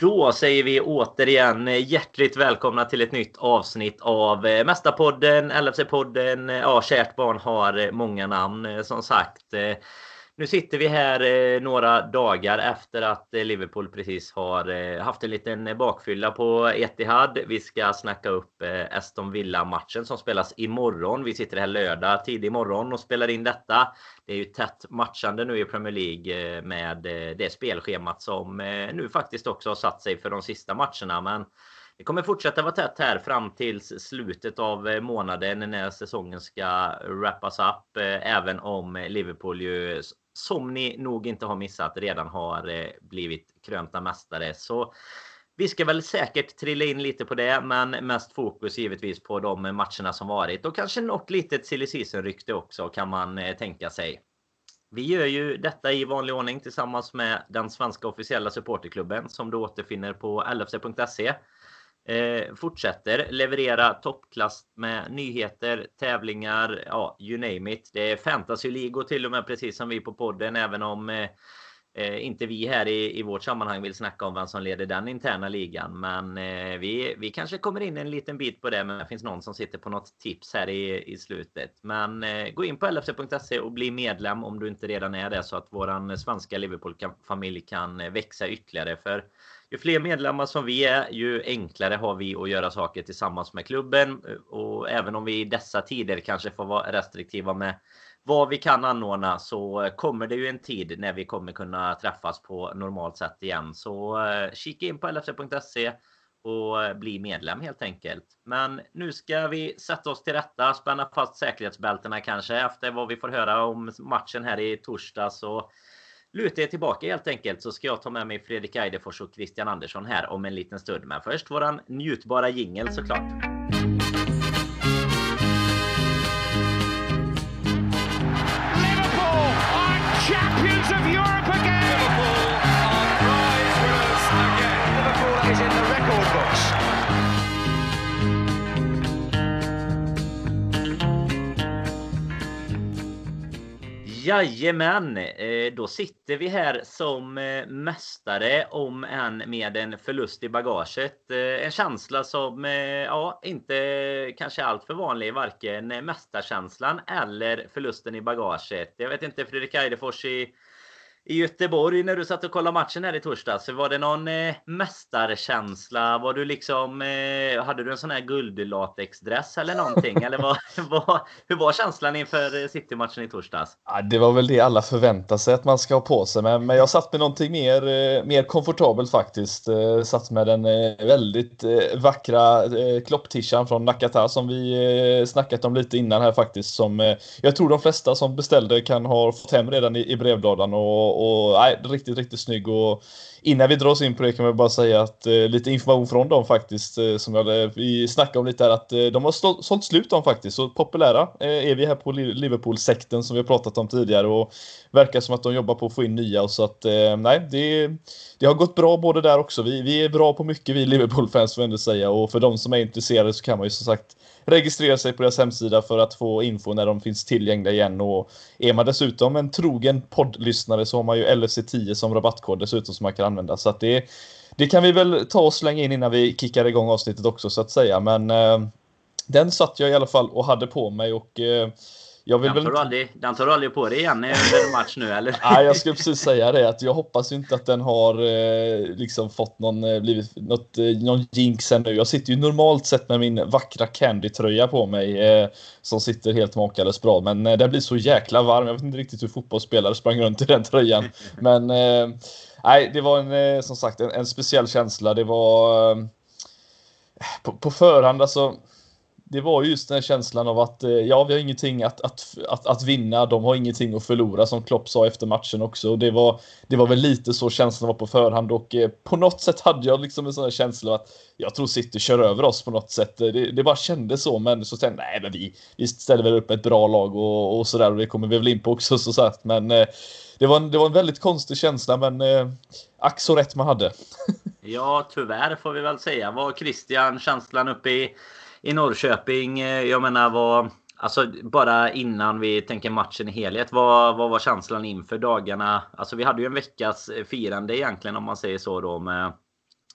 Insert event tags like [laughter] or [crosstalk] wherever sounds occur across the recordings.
Då säger vi återigen eh, hjärtligt välkomna till ett nytt avsnitt av eh, Mästarpodden, LFC-podden. Eh, ja, kärt barn har många namn som sagt. Nu sitter vi här eh, några dagar efter att eh, Liverpool precis har eh, haft en liten bakfylla på Etihad. Vi ska snacka upp Aston Villa-matchen som spelas imorgon. Vi sitter här lördag tidig morgon och spelar in detta. Det är ju tätt matchande nu i Premier League med det spelschemat som nu faktiskt också har satt sig för de sista matcherna. Men det kommer fortsätta vara tätt här fram till slutet av månaden när säsongen ska wrappas upp. Även om Liverpool ju som ni nog inte har missat redan har eh, blivit krönta mästare. Så vi ska väl säkert trilla in lite på det, men mest fokus givetvis på de matcherna som varit och kanske något litet silly rykte också kan man eh, tänka sig. Vi gör ju detta i vanlig ordning tillsammans med den svenska officiella supporterklubben som du återfinner på lfc.se. Eh, fortsätter leverera toppklass med nyheter, tävlingar, ja, you name it. Det är fantasy-ligor till och med, precis som vi på podden, även om eh, eh, inte vi här i, i vårt sammanhang vill snacka om vem som leder den interna ligan. Men eh, vi, vi kanske kommer in en liten bit på det, men det finns någon som sitter på något tips här i, i slutet. Men eh, gå in på lfc.se och bli medlem om du inte redan är det så att våran svenska Liverpool-familj kan eh, växa ytterligare. För ju fler medlemmar som vi är, ju enklare har vi att göra saker tillsammans med klubben. Och även om vi i dessa tider kanske får vara restriktiva med vad vi kan anordna så kommer det ju en tid när vi kommer kunna träffas på normalt sätt igen. Så eh, kika in på lfc.se och eh, bli medlem helt enkelt. Men nu ska vi sätta oss till rätta, spänna fast säkerhetsbältena kanske efter vad vi får höra om matchen här i torsdags. Och luta er tillbaka helt enkelt så ska jag ta med mig Fredrik Eidefors och Christian Andersson här om en liten stund. Men först våran njutbara jingel såklart. Jajamän, eh, då sitter vi här som eh, mästare om än med en förlust i bagaget. Eh, en känsla som ja, inte kanske är alltför vanlig, varken mästarkänslan eller förlusten i bagaget. Jag vet inte Fredrik Eidefors i i Göteborg när du satt och kollade matchen här i torsdags. Var det någon eh, mästarkänsla? Var du liksom, eh, hade du en sån här guldlatexdress eller någonting? eller vad, [laughs] vad, hur var känslan inför eh, City-matchen i torsdags? Ja, det var väl det alla förväntar sig att man ska ha på sig. Men, men jag satt med någonting mer, eh, mer komfortabelt faktiskt. Eh, satt med den eh, väldigt eh, vackra eh, klopptishan från Nakata som vi eh, snackat om lite innan här faktiskt. Som eh, jag tror de flesta som beställde kan ha fått hem redan i, i brevlådan. Och, och nej, riktigt, riktigt snygg. Och innan vi drar oss in på det kan vi bara säga att eh, lite information från dem faktiskt eh, som jag, vi snackade om lite här att eh, de har stå, sålt slut dem faktiskt. Så populära eh, är vi här på Liverpool-sekten som vi har pratat om tidigare och verkar som att de jobbar på att få in nya och så att eh, nej, det, det har gått bra både där också. Vi, vi är bra på mycket vi Liverpool-fans får jag ändå säga och för de som är intresserade så kan man ju som sagt registrera sig på deras hemsida för att få info när de finns tillgängliga igen. Och är man dessutom en trogen poddlyssnare så har man ju LFC10 som rabattkod dessutom som man kan använda. Så att det, det kan vi väl ta och slänga in innan vi kickar igång avsnittet också så att säga. Men eh, den satt jag i alla fall och hade på mig och eh, jag vill den, tar väl... aldrig, den tar du aldrig på dig igen under match nu eller? [laughs] Nej, jag skulle precis säga det att jag hoppas inte att den har eh, liksom fått någon, eh, blivit något, eh, någon jinx ännu. Jag sitter ju normalt sett med min vackra Candy-tröja på mig eh, som sitter helt makalöst bra. Men eh, den blir så jäkla varm. Jag vet inte riktigt hur fotbollsspelare sprang runt i den tröjan. [laughs] Men eh, nej, det var en, eh, som sagt en, en speciell känsla. Det var eh, på, på förhand alltså det var just den känslan av att eh, ja, vi har ingenting att, att, att, att, vinna. De har ingenting att förlora som Klopp sa efter matchen också. Och det var, det var väl lite så känslan var på förhand och eh, på något sätt hade jag liksom en sån här känsla att jag tror City kör över oss på något sätt. Det, det bara kändes så, men så tänkte nej, men vi, vi ställer väl upp ett bra lag och, och sådär och det kommer vi väl in på också så sagt. Men eh, det var, en, det var en väldigt konstig känsla, men eh, ack så rätt man hade. [laughs] ja, tyvärr får vi väl säga. Var Christian känslan uppe i i Norrköping. Eh, jag menar vad... Alltså bara innan vi tänker matchen i helhet. Vad, vad var känslan inför dagarna? Alltså vi hade ju en veckas eh, firande egentligen om man säger så då med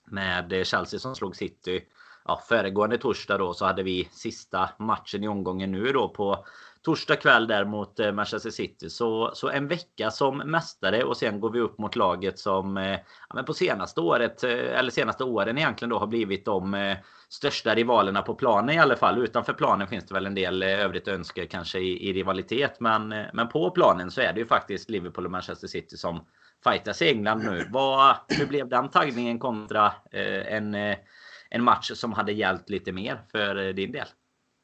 med eh, Chelsea som slog City. Ja, föregående torsdag då så hade vi sista matchen i omgången nu då på torsdag kväll där mot eh, Manchester City. Så, så en vecka som mästare och sen går vi upp mot laget som eh, ja, men på senaste året, eh, eller senaste åren egentligen då har blivit de eh, största rivalerna på planen i alla fall. Utanför planen finns det väl en del eh, övrigt önske kanske i, i rivalitet. Men, eh, men på planen så är det ju faktiskt Liverpool och Manchester City som fightas i England nu. Vad, hur blev den taggningen kontra eh, en, en match som hade gällt lite mer för din del?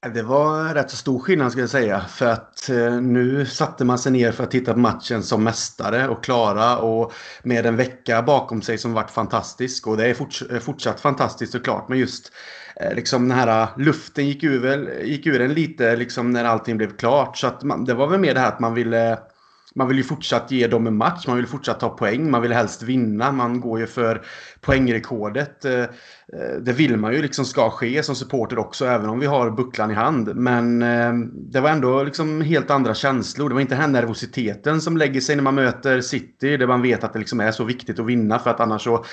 Det var rätt så stor skillnad skulle jag säga. För att eh, nu satte man sig ner för att titta på matchen som mästare och klara och med en vecka bakom sig som varit fantastisk. Och det är forts eh, fortsatt fantastiskt såklart. Men just eh, liksom den här eh, luften gick ur, gick ur en lite liksom när allting blev klart. Så att man, det var väl mer det här att man ville man vill ju fortsatt ge dem en match, man vill fortsatt ta poäng, man vill helst vinna. Man går ju för poängrekordet. Eh, eh, det vill man ju liksom ska ske som supporter också, även om vi har bucklan i hand. Men eh, det var ändå liksom helt andra känslor. Det var inte den här nervositeten som lägger sig när man möter City, där man vet att det liksom är så viktigt att vinna för att annars så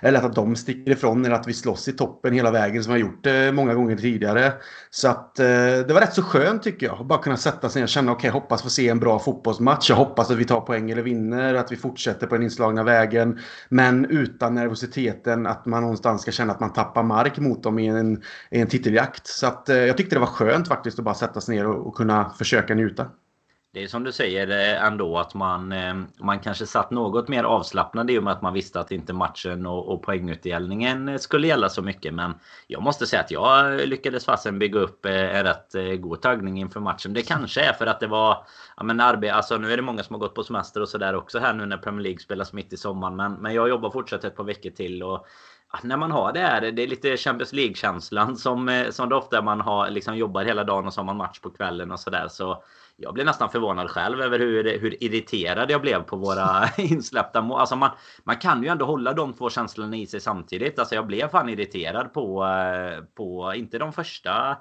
är det lätt att de sticker ifrån eller att vi slåss i toppen hela vägen som vi har gjort det många gånger tidigare. Så att det var rätt så skönt tycker jag. Bara kunna sätta sig ner och känna okej, okay, hoppas få se en bra fotbollsmatch. Jag hoppas att vi tar poäng eller vinner, att vi fortsätter på den inslagna vägen. Men utan nervositet nervositeten att man någonstans ska känna att man tappar mark mot dem i en, i en titeljakt. Så att, eh, jag tyckte det var skönt faktiskt att bara sätta sig ner och, och kunna försöka njuta. Det är som du säger eh, ändå att man, eh, man kanske satt något mer avslappnad i och med att man visste att inte matchen och, och poängutdelningen eh, skulle gälla så mycket. Men jag måste säga att jag lyckades fasen bygga upp en rätt god taggning inför matchen. Det kanske är för att det var ja, men arbete. Alltså nu är det många som har gått på semester och sådär också här nu när Premier League spelas mitt i sommaren. Men, men jag jobbar fortsatt ett par veckor till och när man har det här, det är lite Champions League-känslan som, som det ofta man har, liksom jobbar hela dagen och så har man match på kvällen och sådär. Så jag blev nästan förvånad själv över hur, hur irriterad jag blev på våra [laughs] insläppta mål. Alltså man, man kan ju ändå hålla de två känslorna i sig samtidigt. Alltså jag blev fan irriterad på, eh, på inte de första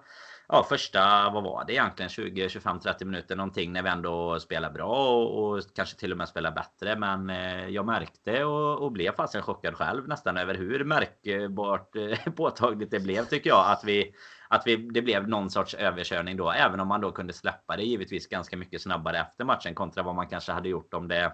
ja, första, vad var det egentligen, 20, 25, 30 minuter någonting när vi ändå spelar bra och, och kanske till och med spelar bättre. Men eh, jag märkte och, och blev fasen chockad själv nästan över hur märkbart eh, [laughs] påtagligt det blev tycker jag att vi att vi, det blev någon sorts överkörning då, även om man då kunde släppa det givetvis ganska mycket snabbare efter matchen kontra vad man kanske hade gjort om det.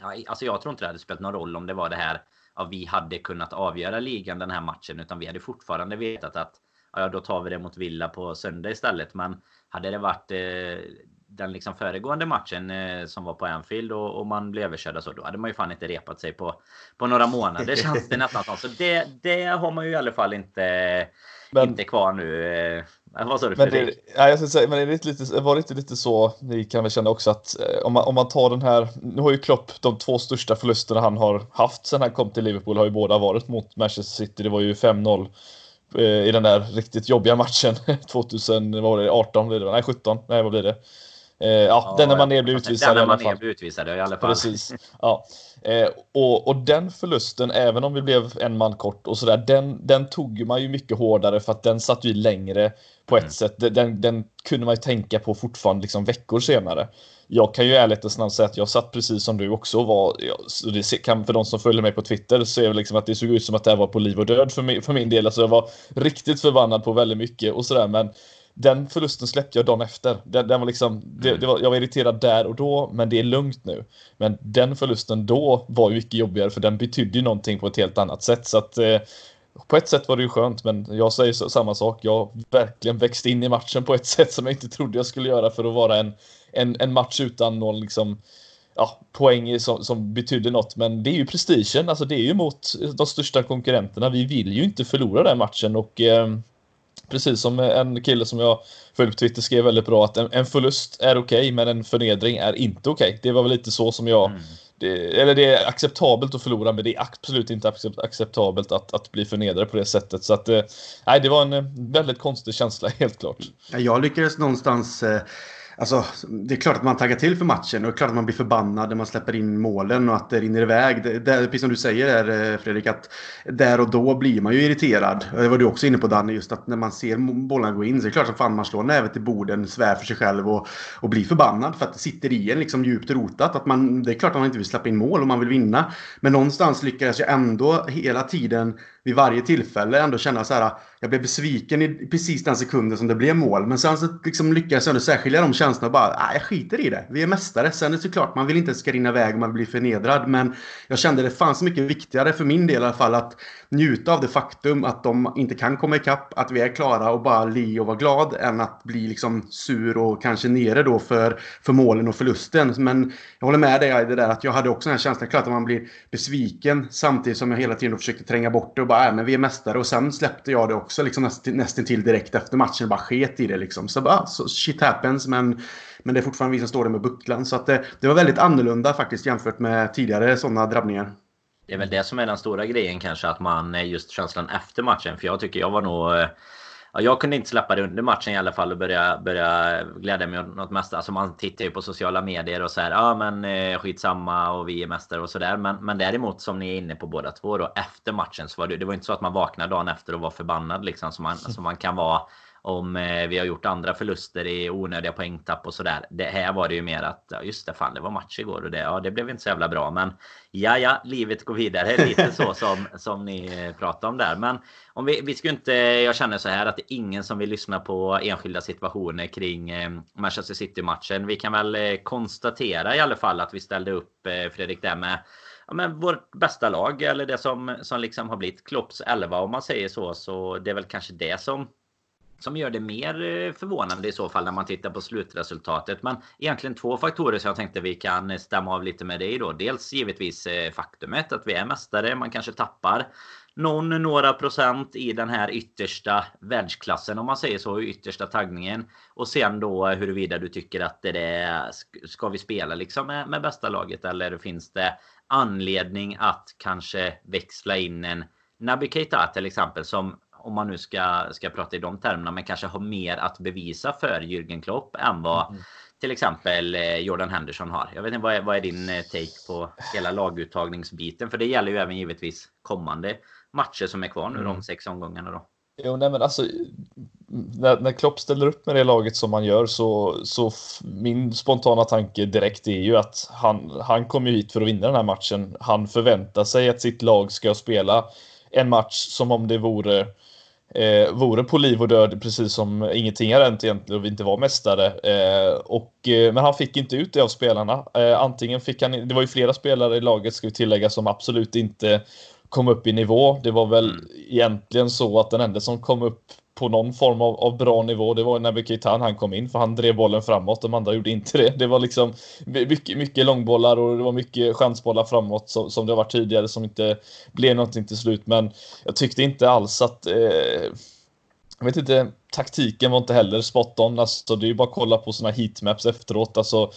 Ja, alltså jag tror inte det hade spelat någon roll om det var det här. Ja, vi hade kunnat avgöra ligan den här matchen, utan vi hade fortfarande vetat att ja, då tar vi det mot Villa på söndag istället. Men hade det varit eh, den liksom föregående matchen eh, som var på Anfield och, och man blev överkörd så, då hade man ju fan inte repat sig på, på några månader känns det nästan som. Så det, det har man ju i alla fall inte, men, inte kvar nu. Eh, vad sa du men det, ja, jag ska säga, men är det lite, var det inte lite så, ni kan väl känna också att eh, om man, om man tar den här, nu har ju Klopp de två största förlusterna han har haft sen han kom till Liverpool har ju båda varit mot Manchester City. Det var ju 5-0 Eh, i den där riktigt jobbiga matchen [laughs] 2018, blir det, nej 17, nej vad blir det? Eh, ja, ja, den när man blev utvisad i alla fall. Blev utvisad i alla fall. Precis. Ja. Eh, och, och den förlusten, även om vi blev en man kort och sådär, den, den tog man ju mycket hårdare för att den satt ju längre på ett mm. sätt. Den, den kunde man ju tänka på fortfarande liksom veckor senare jag kan ju ärligt och säga att jag satt precis som du också var. Så det kan, för de som följer mig på Twitter så är det liksom att det såg ut som att det här var på liv och död för min, för min del. Alltså jag var riktigt förbannad på väldigt mycket och sådär. Men den förlusten släppte jag dagen efter. Den, den var liksom, det, mm. det var, jag var irriterad där och då, men det är lugnt nu. Men den förlusten då var ju mycket jobbigare för den betydde ju någonting på ett helt annat sätt. Så att eh, på ett sätt var det ju skönt, men jag säger samma sak. Jag verkligen växte in i matchen på ett [laughs] sätt som jag inte trodde jag skulle göra för att vara en en, en match utan någon liksom, ja, poäng som, som betydde något. Men det är ju prestigen, alltså det är ju mot de största konkurrenterna. Vi vill ju inte förlora den matchen och eh, precis som en kille som jag följer på Twitter skrev väldigt bra att en, en förlust är okej, okay, men en förnedring är inte okej. Okay. Det var väl lite så som jag mm. Det, eller det är acceptabelt att förlora, men det är absolut inte acceptabelt att, att bli förnedrad på det sättet. Så att, eh, nej, det var en eh, väldigt konstig känsla, [laughs] helt klart. Jag lyckades någonstans eh, Alltså, det är klart att man taggar till för matchen och det är klart att man blir förbannad när man släpper in målen och att det rinner iväg. Det, det, precis som du säger där, eh, Fredrik, att där och då blir man ju irriterad. Det var du också inne på Danny, just att när man ser bollarna gå in så är det klart att fan man slår nävet i borden, svär för sig själv och, och blir förbannad för att det sitter i en liksom djupt rotat. Att man, det är klart att man inte vill släppa in mål och man vill vinna. Men någonstans lyckades jag ändå hela tiden vid varje tillfälle ändå känna så här. Jag blev besviken i precis den sekunden som det blev mål. Men sen så liksom lyckades jag ändå särskilja de känslorna och bara, nej jag skiter i det. Vi är mästare. Sen är det såklart, man vill inte att det ska rinna iväg och man blir förnedrad. Men jag kände det fanns mycket viktigare för min del i alla fall att njuta av det faktum att de inte kan komma ikapp, att vi är klara och bara le och vara glad än att bli liksom sur och kanske nere då för, för målen och förlusten. Men jag håller med dig i det där att jag hade också den här känslan, klart att man blir besviken samtidigt som jag hela tiden försökte tränga bort det och bara, äh, men vi är mästare och sen släppte jag det också liksom nästan, till direkt efter matchen, bara sket i det liksom. Så bara, ah, så shit happens men men det är fortfarande vi som står där med bucklan. Så att det, det var väldigt annorlunda faktiskt jämfört med tidigare sådana drabbningar. Det är väl det som är den stora grejen kanske, att man eh, just känslan efter matchen. För jag tycker jag var nog... Eh, Ja, jag kunde inte släppa det under matchen i alla fall och börja, börja glädja mig åt något mesta. Alltså man tittar ju på sociala medier och så här, ja men eh, skitsamma och vi är mästare och sådär. Men, men däremot som ni är inne på båda två då, efter matchen så var det, det var inte så att man vaknade dagen efter och var förbannad liksom som man, [laughs] som man kan vara om eh, vi har gjort andra förluster i onödiga poängtapp och sådär. Det här var det ju mer att ja, just det, fan det var match igår och det, ja, det blev inte så jävla bra. Men ja, ja, livet går vidare. Lite så [laughs] som, som ni pratade om där. Men om vi, vi ska inte, jag känner så här att det är ingen som vill lyssna på enskilda situationer kring eh, Manchester City-matchen. Vi kan väl eh, konstatera i alla fall att vi ställde upp Fredrik där med ja, men vårt bästa lag eller det som, som liksom har blivit Klopps 11 om man säger så. Så det är väl kanske det som som gör det mer eh, förvånande i så fall när man tittar på slutresultatet. Men egentligen två faktorer som jag tänkte vi kan eh, stämma av lite med dig då. Dels givetvis eh, faktumet att vi är mästare. Man kanske tappar någon, några procent i den här yttersta världsklassen om man säger så, yttersta taggningen. Och sen då huruvida du tycker att det är, ska vi spela liksom med, med bästa laget eller finns det anledning att kanske växla in en Naby Keita till exempel som om man nu ska, ska prata i de termerna, men kanske har mer att bevisa för Jürgen Klopp än vad mm. till exempel eh, Jordan Henderson har. Jag vet inte, vad är, vad är din eh, take på hela laguttagningsbiten? För det gäller ju även givetvis kommande matcher som är kvar nu, mm. de sex omgångarna då. Jo, nej men alltså när, när Klopp ställer upp med det laget som man gör så, så min spontana tanke direkt är ju att han, han kommer hit för att vinna den här matchen. Han förväntar sig att sitt lag ska spela en match som om det vore eh, vore på liv och död precis som ingenting har hänt egentligen och vi inte var mästare. Eh, och, eh, men han fick inte ut det av spelarna. Eh, antingen fick han, det var ju flera spelare i laget ska vi tillägga som absolut inte kom upp i nivå. Det var väl mm. egentligen så att den enda som kom upp på någon form av, av bra nivå. Det var när Bukitan han kom in för han drev bollen framåt. De andra gjorde inte det. Det var liksom mycket, mycket långbollar och det var mycket chansbollar framåt som, som det har varit tidigare som inte blev någonting till slut. Men jag tyckte inte alls att eh, jag vet inte, taktiken var inte heller spot on. Alltså, det är ju bara att kolla på såna heatmaps efteråt. Alltså,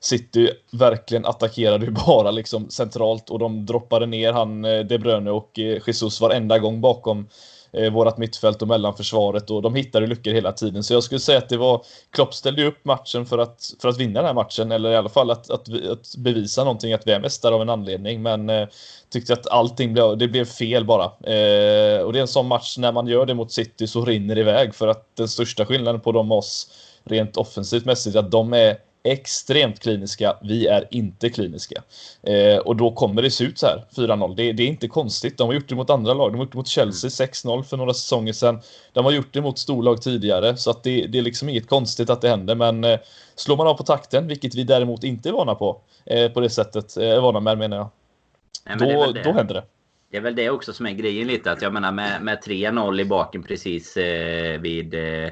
City verkligen attackerade ju [laughs] bara liksom centralt och de droppade ner han eh, De Bruyne och eh, Jesus varenda gång bakom eh, vårat mittfält och mellanförsvaret och de hittade luckor hela tiden. Så jag skulle säga att det var Klopp ställde upp matchen för att, för att vinna den här matchen eller i alla fall att, att, att bevisa någonting att vi är mästare av en anledning. Men eh, tyckte att allting blev, det blev fel bara. Eh, och det är en sån match när man gör det mot City så rinner det iväg för att den största skillnaden på dem och oss rent offensivt mässigt att de är extremt kliniska. Vi är inte kliniska. Eh, och då kommer det se ut så här, 4-0. Det, det, är inte konstigt. De har gjort det mot andra lag. De har gjort det mot Chelsea 6-0 mm. för några säsonger sedan. De har gjort det mot storlag tidigare, så att det, det är liksom inget konstigt att det händer. Men eh, slår man av på takten, vilket vi däremot inte är vana på, eh, på det sättet, är eh, vana med menar jag, Nej, då, då händer det. Det är väl det också som är grejen lite. Att jag menar med, med 3-0 i baken precis eh, vid eh,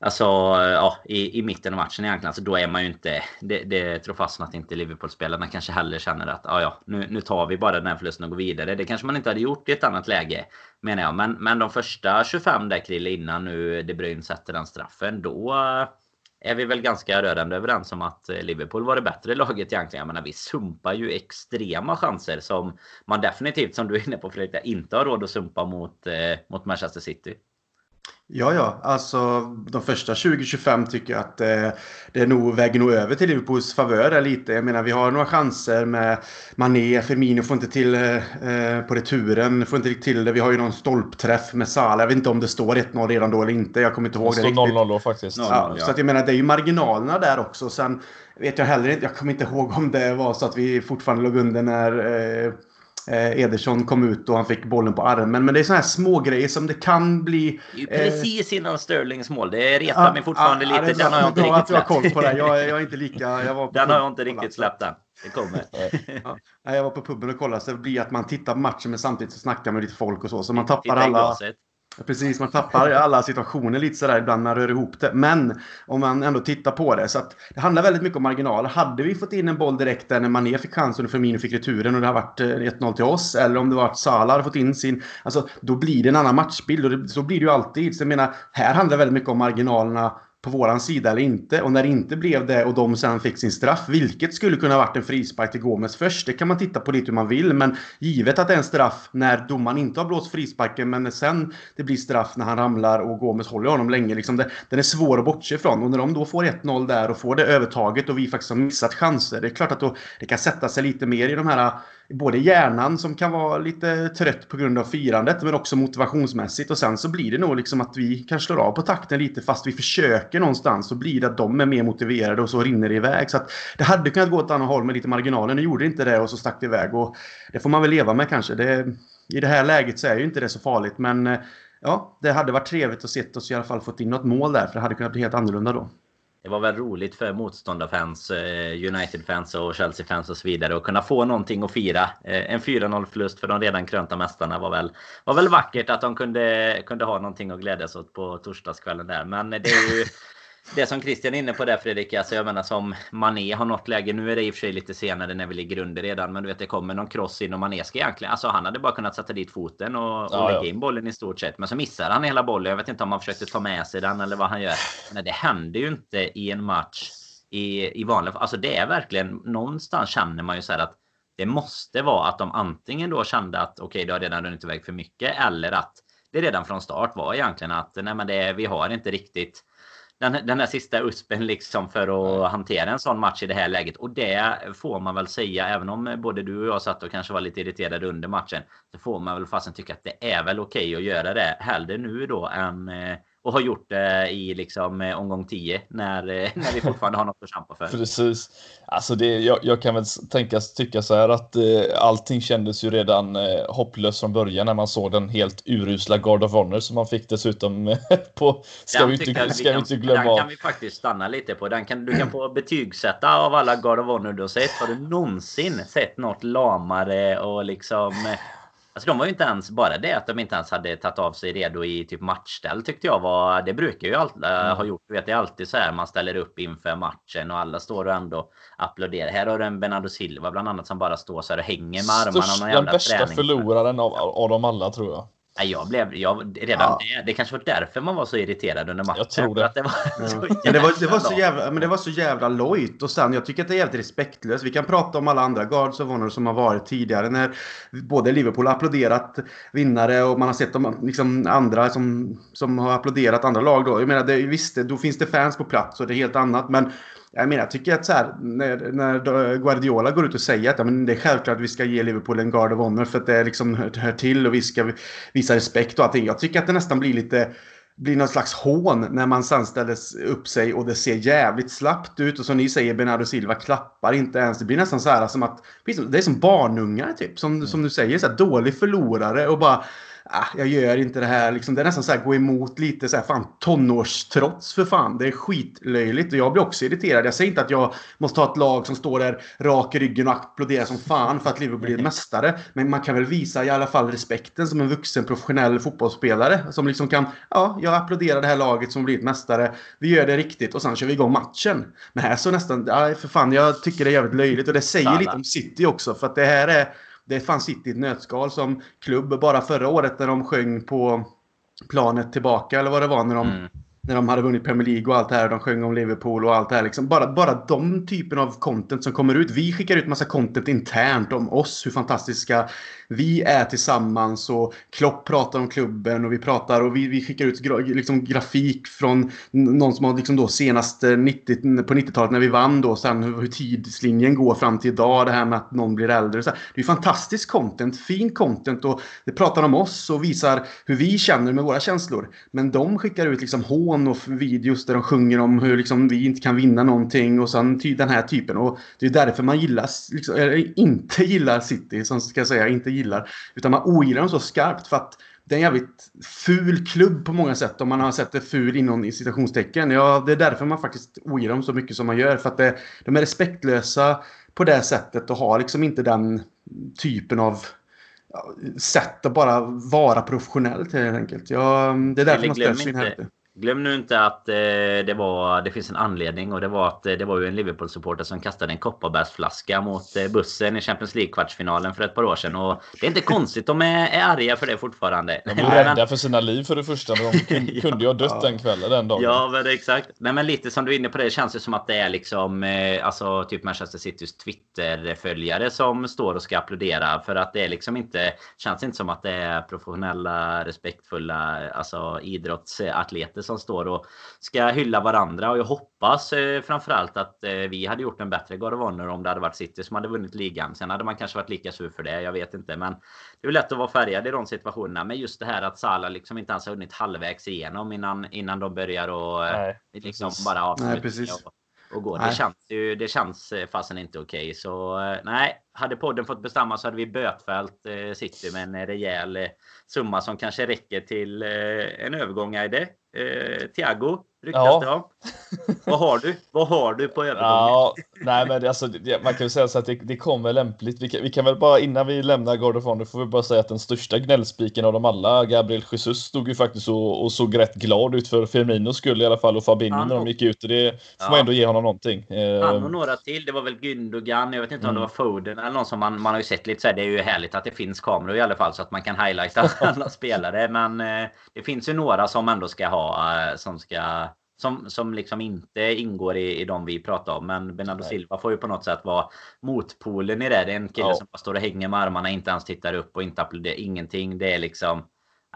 Alltså ja, i, i mitten av matchen egentligen. Alltså, då är man ju inte... Det, det tror fastän att inte Liverpool-spelarna kanske heller känner att ja, ja, nu, nu tar vi bara den här förlusten och går vidare. Det kanske man inte hade gjort i ett annat läge. Menar jag. Men, men de första 25 där Krille innan nu De Bruyne sätter den straffen. Då eh, är vi väl ganska rörande överens om att Liverpool var det bättre laget egentligen. Jag menar, vi sumpar ju extrema chanser som man definitivt, som du är inne på Fredrik, inte har råd att sumpa mot, eh, mot Manchester City. Ja, ja. Alltså de första 20-25 tycker jag att eh, det är nog, väger nog över till Liverpools favör lite. Jag menar, vi har några chanser med Mané, Firmino får inte till eh, på returen, får inte till det. Vi har ju någon stolpträff med Salah. Jag vet inte om det står 1-0 redan då eller inte. Jag kommer inte ihåg det, det riktigt. 0-0 då faktiskt. 0 -0, ja, ja. Så att jag menar, det är ju marginalerna där också. Sen vet jag heller inte, jag kommer inte ihåg om det var så att vi fortfarande låg under när eh, eh, Ederson kom ut och han fick bollen på armen. Men det är sådana här små grejer som det kan bli... Ju precis innan Sterlings mål. Det retar mig fortfarande ja, lite. Den har jag inte riktigt släppt. Jag har koll på det. Jag, jag är inte lika... Jag var [laughs] Den har jag inte riktigt släppt än. Det kommer. ja, jag var på puben och kollade så det blir att man tittar på matchen men samtidigt så snackar med lite folk och så. Så man tappar alla... Precis, man tappar alla situationer lite sådär ibland när man rör ihop det. Men om man ändå tittar på det. Så att det handlar väldigt mycket om marginaler. Hade vi fått in en boll direkt där när Mané fick chansen och Firmino fick returen och det har varit eh, 1-0 till oss. Eller om det var att Salah hade fått in sin... Alltså, då blir det en annan matchbild. Och det, så blir det ju alltid. Så jag menar, här handlar det väldigt mycket om marginalerna på våran sida eller inte. Och när det inte blev det och de sen fick sin straff, vilket skulle kunna varit en frispark till Gomes först, det kan man titta på lite hur man vill. Men givet att det är en straff när domaren inte har blåst frisparken, men sen det blir straff när han ramlar och Gomes håller honom länge. Liksom det, den är svår att bortse ifrån. Och när de då får 1-0 där och får det övertaget och vi faktiskt har missat chanser, det är klart att då, det kan sätta sig lite mer i de här både hjärnan som kan vara lite trött på grund av firandet men också motivationsmässigt. Och sen så blir det nog liksom att vi kan slå av på takten lite fast vi försöker någonstans. Så blir det att de är mer motiverade och så rinner det iväg. Så att det hade kunnat gå åt annat håll med lite marginaler. Nu gjorde det inte det och så stack det iväg. Och det får man väl leva med kanske. Det, I det här läget så är ju inte det så farligt. Men eh, ja, det hade varit trevligt att se oss i alla fall fått in något mål där. För det hade kunnat bli helt annorlunda då det var väl roligt för motståndarfans, eh, United-fans och Chelsea-fans och så vidare att kunna få någonting att fira. Eh, en 4-0 förlust för de redan krönta mästarna var väl, var väl vackert att de kunde, kunde ha någonting att glädjas åt på torsdagskvällen där. Men det är ju det som Christian är inne på där Fredrik, alltså jag menar som Mané har nått läge. Nu är det i och för sig lite senare när vi ligger under redan. Men du vet det kommer någon cross in och Mané ska egentligen... Alltså han hade bara kunnat sätta dit foten och, och ja, lägga in bollen i stort sett. Men så missar han hela bollen. Jag vet inte om han försökte ta med sig den eller vad han gör. Men det händer ju inte i en match i, i vanliga Alltså det är verkligen... Någonstans känner man ju så här att det måste vara att de antingen då kände att okej, okay, det har redan runnit iväg för mycket. Eller att det redan från start var egentligen att nej men det, vi har inte riktigt den, den här sista uspen liksom för att hantera en sån match i det här läget. Och det får man väl säga, även om både du och jag satt och kanske var lite irriterade under matchen. Så får man väl fasen tycka att det är väl okej okay att göra det. Hellre nu då än eh, och har gjort det i liksom eh, omgång 10 när, eh, [laughs] när vi fortfarande har något att kämpa för. Precis. Alltså det, jag, jag kan väl tänka, tycka så här att eh, allting kändes ju redan eh, hopplöst från början när man såg den helt urusla Guard of Honor som man fick dessutom [laughs] på. Ska den vi inte, ska vi, kan, inte glömma. Den kan vi faktiskt stanna lite på. Den kan, du kan få betygsätta av alla Guard of Honor du har sett. Har du någonsin sett något lamare och liksom Alltså de var ju inte ens, bara det att de inte ens hade tagit av sig redo i typ matchställ tyckte jag var, det brukar ju alltid mm. ha gjort, du vet det är alltid så här man ställer upp inför matchen och alla står och ändå applåderar. Här har du en Bernardo Silva bland annat som bara står så här och hänger med armarna. Störst, den värsta förloraren av, av dem alla tror jag. Jag blev, jag, redan ja. det, det kanske var därför man var så irriterad under matchen. Jag tror det. det, var [laughs] ja. så men det, var, det var så jävla, men det var så jävla lojt. Och sen, jag tycker att det är jävligt respektlöst. Vi kan prata om alla andra Guards of Honor som har varit tidigare. När både Liverpool har applåderat vinnare och man har sett de liksom, andra som, som har applåderat andra lag. Då. Jag menar, det, visst, då finns det fans på plats och det är helt annat. Men jag menar, jag tycker att så här, när, när Guardiola går ut och säger att ja, men det är självklart att vi ska ge Liverpool en Guard of Honor för att det liksom hör, hör till och vi ska visa respekt och allting. Jag tycker att det nästan blir lite blir någon slags hån när man sen ställer upp sig och det ser jävligt slappt ut. Och som ni säger, Bernardo Silva klappar inte ens. Det blir nästan så här som att... Det är som barnungar typ. Som, som du säger, så här, dålig förlorare och bara ah, jag gör inte det här. Liksom, det är nästan så här gå emot lite så här, fan tonårstrots för fan. Det är skitlöjligt och jag blir också irriterad. Jag säger inte att jag måste ha ett lag som står där rak i ryggen och applåderar som fan för att Liverpool blir mästare. Men man kan väl visa i alla fall respekten som en vuxen professionell fotbollsspelare som liksom kan, ja, jag applåderar det här laget som blivit mästare. Vi gör det riktigt och sen kör vi igång matchen. Men här så nästan, ja, för fan, jag tycker det är jävligt löjligt och det säger lite om City också för att det här är det fanns City i ett nötskal som klubb. Bara förra året när de sjöng på planet tillbaka eller vad det var när de mm när de hade vunnit Premier League och allt det här. De sjöng om Liverpool och allt det här. Liksom. Bara, bara de typen av content som kommer ut. Vi skickar ut massa content internt om oss, hur fantastiska vi är tillsammans. Och Klopp pratar om klubben och vi pratar och vi, vi skickar ut gra, liksom, grafik från någon som har liksom då senast eh, 90, på 90-talet när vi vann då. Sen hur, hur tidslinjen går fram till idag. Det här med att någon blir äldre. Så här. Det är fantastisk content, fin content och det pratar om oss och visar hur vi känner med våra känslor. Men de skickar ut liksom hån on-off-videos där de sjunger om hur liksom, vi inte kan vinna någonting och sen den här typen. Och det är därför man gillar, liksom, eller inte [laughs] gillar City, som ska jag säga, inte gillar. Utan man ogillar dem så skarpt för att det är en jävligt ful klubb på många sätt om man har sett det ful inom citationstecken. Ja, det är därför man faktiskt ogillar dem så mycket som man gör. För att det, de är respektlösa på det sättet och har liksom inte den typen av sätt att bara vara professionell helt enkelt. Ja, det är därför man ställs in här. Glöm nu inte att eh, det, var, det finns en anledning och det var att eh, det var ju en Liverpool-supporter som kastade en kopparbergsflaska mot eh, bussen i Champions League-kvartsfinalen för ett par år sedan. Och det är inte konstigt, de är, är arga för det fortfarande. De är [laughs] rädda för sina liv för det första. De [laughs] kunde, kunde ju ha dött den kvällen, den dagen. Ja, men exakt. Nej, men lite som du är inne på det, det känns ju som att det är liksom eh, alltså typ Manchester Citys Twitter-följare som står och ska applådera. För att det är liksom inte, känns inte som att det är professionella, respektfulla alltså idrottsatleter som står och ska hylla varandra. Och jag hoppas eh, framförallt att eh, vi hade gjort en bättre God of Honor om det hade varit City som hade vunnit ligan. Sen hade man kanske varit lika sur för det. Jag vet inte. Men det är lätt att vara färgad i de situationerna. Men just det här att Salah liksom inte ens har hunnit halvvägs igenom innan, innan de börjar och eh, liksom bara avsluta. Och, och gå. Det känns ju, det känns eh, fasen inte okej. Okay. Så eh, nej, hade podden fått bestämma så hade vi bötfällt eh, City med en rejäl eh, summa som kanske räcker till eh, en övergång. Är det? Eh, Thiago ryktas ja. det om. Vad har du? Vad har du på övergången? Ja, nej, men det, alltså, det, man kan ju säga så att det, det kommer lämpligt. Vi kan, vi kan väl bara innan vi lämnar of Honor får vi bara säga att den största gnällspiken av dem alla, Gabriel Jesus, stod ju faktiskt och, och såg rätt glad ut för Firminos skull i alla fall och Fabinho när de gick ut. Och det får ja. man ändå ge honom någonting. Han och ehm. några till. Det var väl Gündogan. Jag vet inte om det mm. var Foden eller någon som man, man har ju sett lite så här. Det är ju härligt att det finns kameror i alla fall så att man kan highlighta [laughs] alla spelare. Men eh, det finns ju några som ändå ska ha eh, som ska som, som liksom inte ingår i, i de vi pratar om. Men Bernardo Nej. Silva får ju på något sätt vara motpolen i det. Det är en kille ja. som bara står och hänger med armarna, inte ens tittar upp och inte applåderar ingenting. Det är liksom...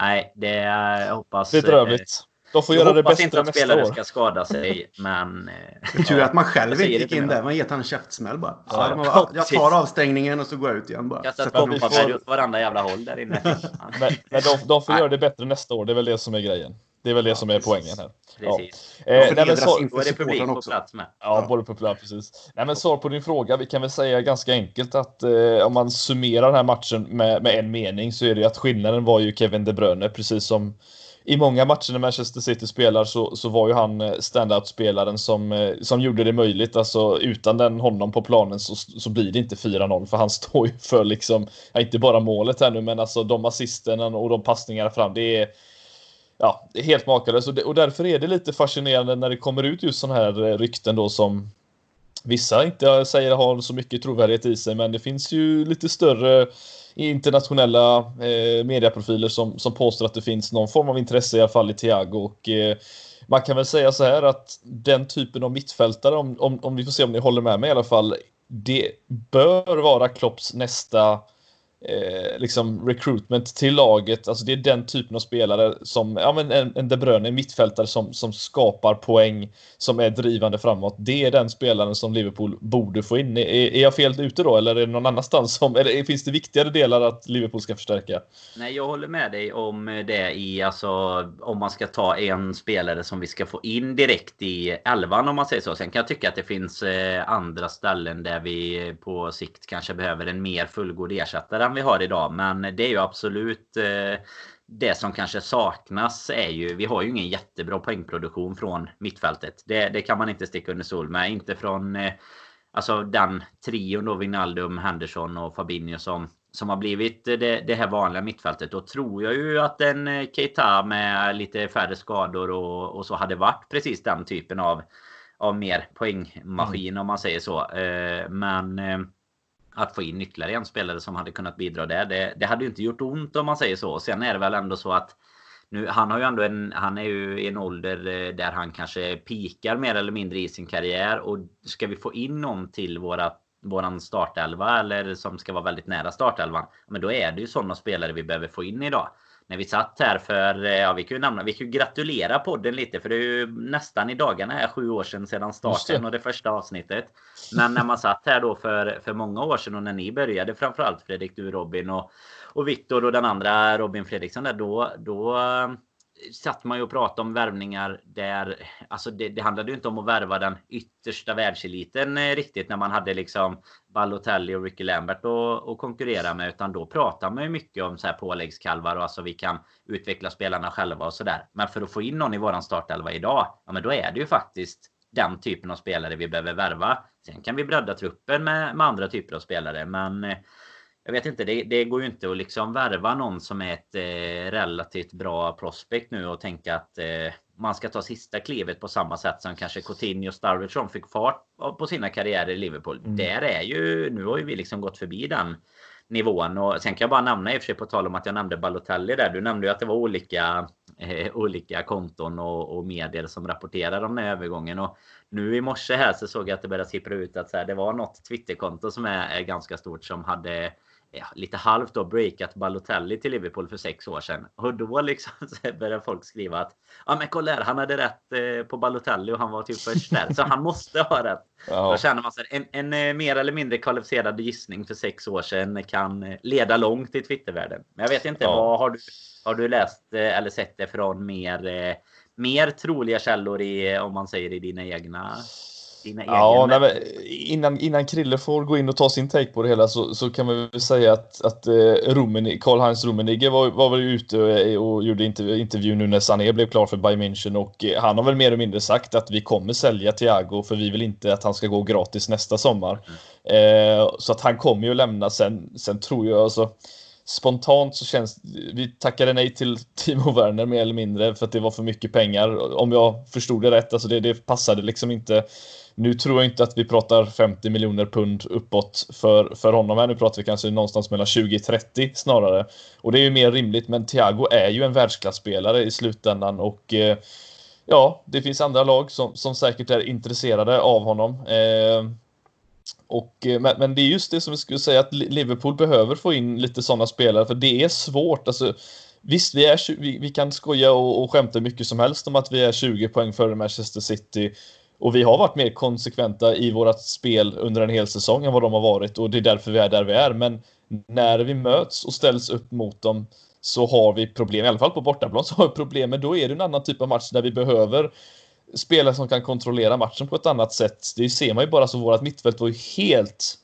Nej, det är... Jag hoppas... Det är drömligt. De får jag göra det bättre nästa år. inte att spelare ska skada sig, [laughs] men... Det tur att man själv inte gick in där. Man gett han en käftsmäll bara. Ja, bara jag tar avstängningen och så går jag ut igen bara. Kastar ett kopparberg åt varandra jävla håll där inne. [laughs] men, men de, de får göra det bättre nästa år. Det är väl det som är grejen. Det är väl det ja, som är precis. poängen här. Precis. Ja. Eh, nej, men så, då är det publik på plats med. Ja, ja. både på plats, precis. Nej, men svar på din fråga. Vi kan väl säga ganska enkelt att eh, om man summerar den här matchen med, med en mening så är det att skillnaden var ju Kevin De Bruyne, precis som i många matcher när Manchester City spelar så, så var ju han eh, standout-spelaren som, eh, som gjorde det möjligt. Alltså utan den honom på planen så, så blir det inte 4-0 för han [laughs] står ju för liksom, ja, inte bara målet här nu men alltså de assisterna och de passningarna fram. Det är, ja, det är helt makalöst och, och därför är det lite fascinerande när det kommer ut just sådana här eh, rykten då som vissa inte säger har så mycket trovärdighet i sig men det finns ju lite större internationella eh, mediaprofiler som, som påstår att det finns någon form av intresse i alla fall i Thiago. Och, eh, man kan väl säga så här att den typen av mittfältare, om, om, om vi får se om ni håller med mig i alla fall, det bör vara Klopps nästa eh, liksom recruitment till laget. Alltså det är den typen av spelare som, ja men en, en De Bruyne, en mittfältare som, som skapar poäng, som är drivande framåt. Det är den spelaren som Liverpool borde få in. Är, är jag fel ute då eller är det någon annanstans som, eller finns det viktigare delar att Liverpool ska förstärka? Nej, jag håller med dig om det i, alltså om man ska ta en spelare som vi ska få in direkt i elvan om man säger så. Sen kan jag tycka att det finns eh, andra ställen där vi på sikt kanske behöver en mer fullgod ersättare vi har idag. Men det är ju absolut eh, det som kanske saknas är ju, vi har ju ingen jättebra poängproduktion från mittfältet. Det, det kan man inte sticka under sol med. Inte från eh, alltså den trion då, Wijnaldum, Henderson och Fabinho som, som har blivit det, det här vanliga mittfältet. Då tror jag ju att en eh, Keita med lite färre skador och, och så hade varit precis den typen av, av mer poängmaskin mm. om man säger så. Men att få in ytterligare en spelare som hade kunnat bidra där. Det, det hade ju inte gjort ont om man säger så. Sen är det väl ändå så att nu, han har ju ändå en, han är ju i en ålder eh, där han kanske pikar mer eller mindre i sin karriär. Och ska vi få in någon till våra, våran startelva eller som ska vara väldigt nära startelvan. Men då är det ju sådana spelare vi behöver få in idag när vi satt här för, eh, ja vi kan ju nämna, vi kan ju gratulera podden lite för det är ju nästan i dagarna här sju år sedan sedan starten och det första avsnittet. Men när man satt här då för, för många år sedan och när ni började framförallt Fredrik, du Robin och, och Viktor och den andra Robin Fredriksson där då, då satt man ju och pratade om värvningar där, alltså det, det handlade ju inte om att värva den yttersta världseliten eh, riktigt när man hade liksom Balotelli och Ricky Lambert att konkurrera med. Utan då pratar man ju mycket om så här påläggskalvar och alltså vi kan utveckla spelarna själva och sådär. Men för att få in någon i våran startelva idag, ja men då är det ju faktiskt den typen av spelare vi behöver värva. Sen kan vi bredda truppen med, med andra typer av spelare. Men eh, jag vet inte, det, det, går ju inte att liksom värva någon som är ett eh, relativt bra prospect nu och tänka att eh, man ska ta sista klivet på samma sätt som kanske Coutinho och Sturridge fick fart på sina karriärer i Liverpool. Mm. Där är ju, nu har ju vi liksom gått förbi den nivån. Och sen kan jag bara nämna i och för sig på tal om att jag nämnde Balotelli där. Du nämnde ju att det var olika, eh, olika konton och, och medier som rapporterade om den här övergången. Och nu i morse här så såg jag att det började sippra ut att så här, det var något Twitterkonto som är, är ganska stort som hade ja, lite halvt då breakat Balotelli till Liverpool för sex år sedan. Och då liksom [laughs] började folk skriva att ja men kolla här, han hade rätt eh, på Balotelli och han var typ först där. Så han [laughs] måste ha rätt. Ja. Då känner man en, en, en, eh, mer eller mindre kvalificerad gissning för sex år sedan kan eh, leda långt i Twittervärlden. Men jag vet inte, ja. vad har du, har du läst eller sett det från mer, mer troliga källor i, om man säger i dina egna dina ja, egna... Nej, innan, innan Krille får gå in och ta sin take på det hela så, så kan man väl säga att, att eh, Karl-Heinz Rummenigge var, var väl ute och, och gjorde intervju nu när Sané blev klar för Bayern München och eh, han har väl mer eller mindre sagt att vi kommer sälja Thiago för vi vill inte att han ska gå gratis nästa sommar. Mm. Eh, så att han kommer ju lämna sen. Sen tror jag alltså spontant så känns vi tackade nej till Timo Werner mer eller mindre för att det var för mycket pengar. Om jag förstod det rätt, alltså det, det passade liksom inte nu tror jag inte att vi pratar 50 miljoner pund uppåt för, för honom här. Nu pratar vi kanske någonstans mellan 20-30 snarare. Och det är ju mer rimligt, men Thiago är ju en världsklasspelare i slutändan och eh, ja, det finns andra lag som, som säkert är intresserade av honom. Eh, och, eh, men, men, det är just det som jag skulle säga att Liverpool behöver få in lite sådana spelare för det är svårt. Alltså, Visst, vi, är, vi, vi kan skoja och, och skämta mycket som helst om att vi är 20 poäng före Manchester City och vi har varit mer konsekventa i vårt spel under en hel säsong än vad de har varit och det är därför vi är där vi är. Men när vi möts och ställs upp mot dem så har vi problem, i alla fall på bortaplan så har vi problem, men då är det en annan typ av match där vi behöver spelare som kan kontrollera matchen på ett annat sätt. Det ser man ju bara så vårt mittfält var ju helt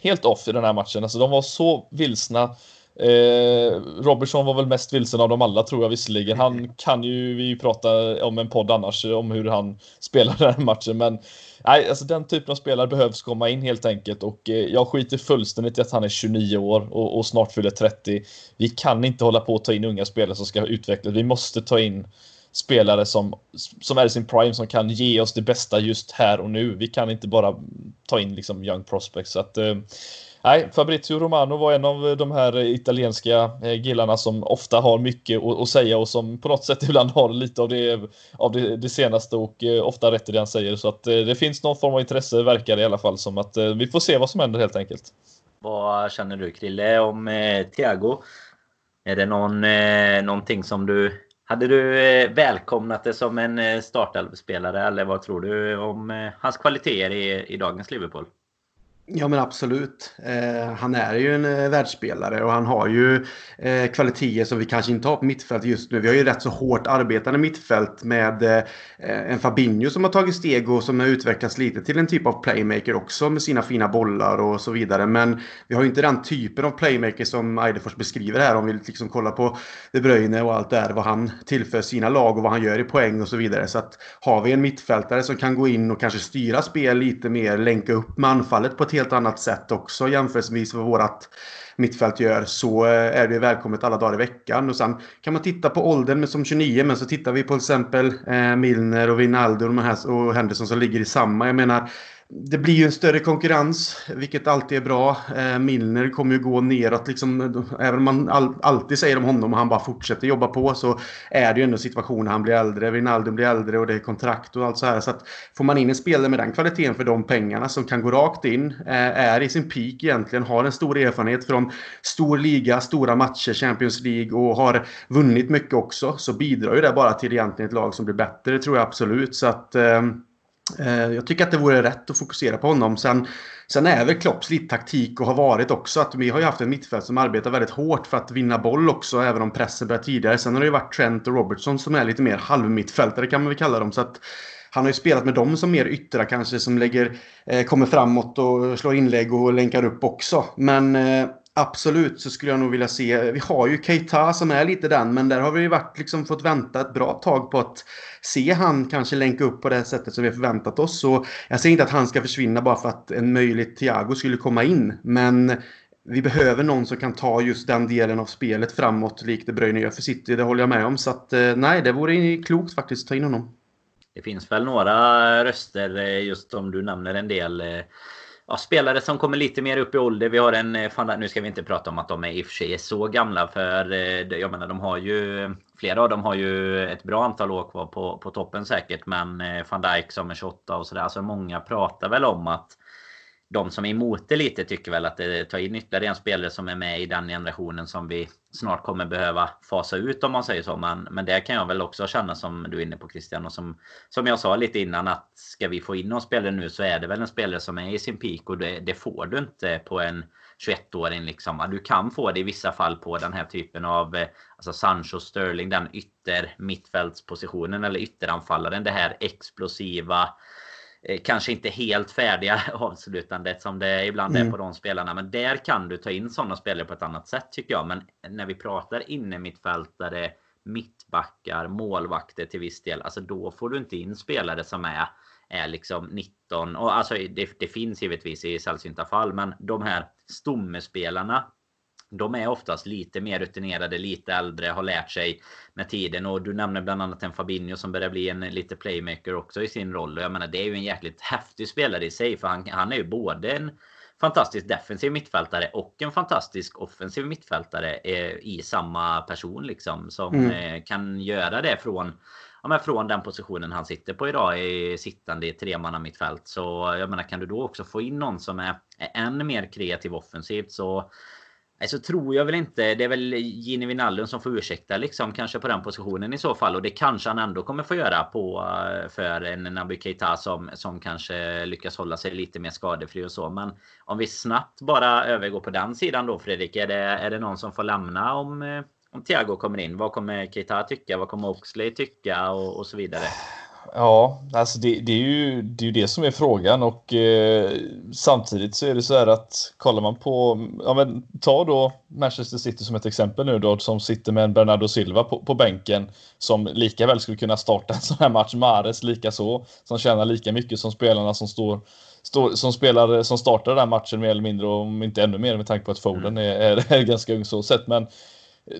helt off i den här matchen. Alltså de var så vilsna Eh, Robertson var väl mest vilsen av dem alla tror jag visserligen. Han kan ju vi prata om en podd annars om hur han spelar [laughs] den här matchen. Men nej, alltså den typen av spelare behövs komma in helt enkelt och eh, jag skiter fullständigt i att han är 29 år och, och, snart fyller 30. Vi kan inte hålla på att ta in unga spelare som ska utvecklas. Vi måste ta in spelare som, som är i sin prime som kan ge oss det bästa just här och nu. Vi kan inte bara ta in liksom young prospects. Så att, eh, Nej, Fabrizio Romano var en av de här italienska eh, killarna som ofta har mycket att säga och som på något sätt [laughs] ibland har lite av det, av det, det senaste och eh, ofta rätt i det han säger. Så att eh, det finns någon form av intresse verkar det i alla fall som att eh, vi får se vad som händer helt enkelt. Vad känner du Krille om eh, Thiago? Är det någon, eh, någonting som du hade du eh, välkomnat det som en eh, startelvspelare eller vad tror du om eh, hans kvaliteter i, i dagens Liverpool? Ja men absolut. Eh, han är ju en eh, världsspelare och han har ju eh, kvaliteter som vi kanske inte har på mittfält just nu. Vi har ju rätt så hårt arbetande mittfält med eh, en Fabinho som har tagit steg och som har utvecklats lite till en typ av playmaker också med sina fina bollar och så vidare. Men vi har ju inte den typen av playmaker som Eidefors beskriver här om vi liksom kollar på De Bruyne och allt där vad han tillför sina lag och vad han gör i poäng och så vidare. Så att har vi en mittfältare som kan gå in och kanske styra spel lite mer, länka upp med anfallet på ett helt annat sätt också jämförelsevis med vårat mittfält gör så eh, är det välkommet alla dagar i veckan. Och sen kan man titta på åldern som 29 men så tittar vi på till exempel eh, Milner och Wijnaldum och, Henderson som ligger i samma. Jag menar det blir ju en större konkurrens, vilket alltid är bra. Eh, Milner kommer ju gå neråt. Liksom, även om man all, alltid säger om honom och han bara fortsätter jobba på så är det ju ändå situationer han blir äldre. Wijnaldum blir äldre och det är kontrakt och allt så här. Så att får man in en spelare med den kvaliteten för de pengarna som kan gå rakt in, eh, är i sin peak egentligen, har en stor erfarenhet från stor liga, stora matcher, Champions League och har vunnit mycket också, så bidrar ju det bara till egentligen ett lag som blir bättre, det tror jag absolut. Så att... Eh, eh, jag tycker att det vore rätt att fokusera på honom. Sen, sen är väl Klopps lite taktik och har varit också att vi har ju haft en mittfält som arbetar väldigt hårt för att vinna boll också, även om pressen börjar tidigare. Sen har det ju varit Trent och Robertson som är lite mer halvmittfältare kan man väl kalla dem. Så att han har ju spelat med dem som mer yttra kanske, som lägger, eh, kommer framåt och slår inlägg och länkar upp också. Men eh, Absolut så skulle jag nog vilja se. Vi har ju Keita som är lite den, men där har vi varit, liksom, fått vänta ett bra tag på att se han kanske länka upp på det sättet som vi har förväntat oss. Så jag säger inte att han ska försvinna bara för att en möjlig Thiago skulle komma in. Men vi behöver någon som kan ta just den delen av spelet framåt likt det Bröjne gör för City. Det håller jag med om. Så att, eh, nej, det vore klokt faktiskt att ta in honom. Det finns väl några röster, eh, just om du nämner en del eh, ja, spelare som kommer lite mer upp i ålder. Vi har en, eh, fan, nu ska vi inte prata om att de är i och för sig är så gamla för eh, jag menar de har ju Flera av dem har ju ett bra antal år kvar på, på toppen säkert men eh, van Dijk som är 28 och sådär. Alltså många pratar väl om att de som är emot det lite tycker väl att det tar in ytterligare en spelare som är med i den generationen som vi snart kommer behöva fasa ut om man säger så. Men, men det kan jag väl också känna som du är inne på Christian och som, som jag sa lite innan att ska vi få in någon spelare nu så är det väl en spelare som är i sin peak och det, det får du inte på en 21-åring liksom. Du kan få det i vissa fall på den här typen av eh, alltså Sancho Sterling, den ytter mittfältspositionen eller ytteranfallaren. Det här explosiva kanske inte helt färdiga [laughs] avslutandet som det ibland mm. är på de spelarna. Men där kan du ta in sådana spelare på ett annat sätt tycker jag. Men när vi pratar inne mittfältare, mittbackar, målvakter till viss del. Alltså då får du inte in spelare som är, är liksom 19. Och alltså det, det finns givetvis i sällsynta fall. Men de här stommespelarna de är oftast lite mer rutinerade, lite äldre, har lärt sig med tiden. Och du nämner bland annat en Fabinho som börjar bli en lite playmaker också i sin roll. Och jag menar, det är ju en jäkligt häftig spelare i sig. För han, han är ju både en fantastisk defensiv mittfältare och en fantastisk offensiv mittfältare eh, i samma person liksom. Som mm. eh, kan göra det från ja, men från den positionen han sitter på idag i sittande i tremanna mittfält. Så jag menar kan du då också få in någon som är, är än mer kreativ offensivt så Nej, så tror jag väl inte. Det är väl Gini Wijnaldum som får ursäkta liksom kanske på den positionen i så fall. Och det kanske han ändå kommer få göra på eh, för en Naby Keita som, som kanske lyckas hålla sig lite mer skadefri och så. Men om vi snabbt bara övergår på den sidan då Fredrik. Är det, är det någon som får lämna om, eh, om Thiago kommer in? Vad kommer Keita tycka? Vad kommer Oxley tycka? Och, och så vidare. Ja, alltså det, det, är ju, det är ju det som är frågan och eh, samtidigt så är det så här att kollar man på, ja men ta då Manchester City som ett exempel nu då som sitter med en Bernardo Silva på, på bänken som lika väl skulle kunna starta en sån här match, Mares lika så som tjänar lika mycket som spelarna som står Stå, som spelar som startar den här matchen mer eller mindre, om inte ännu mer med tanke på att Foden mm. är, är, är ganska ung så sett. Men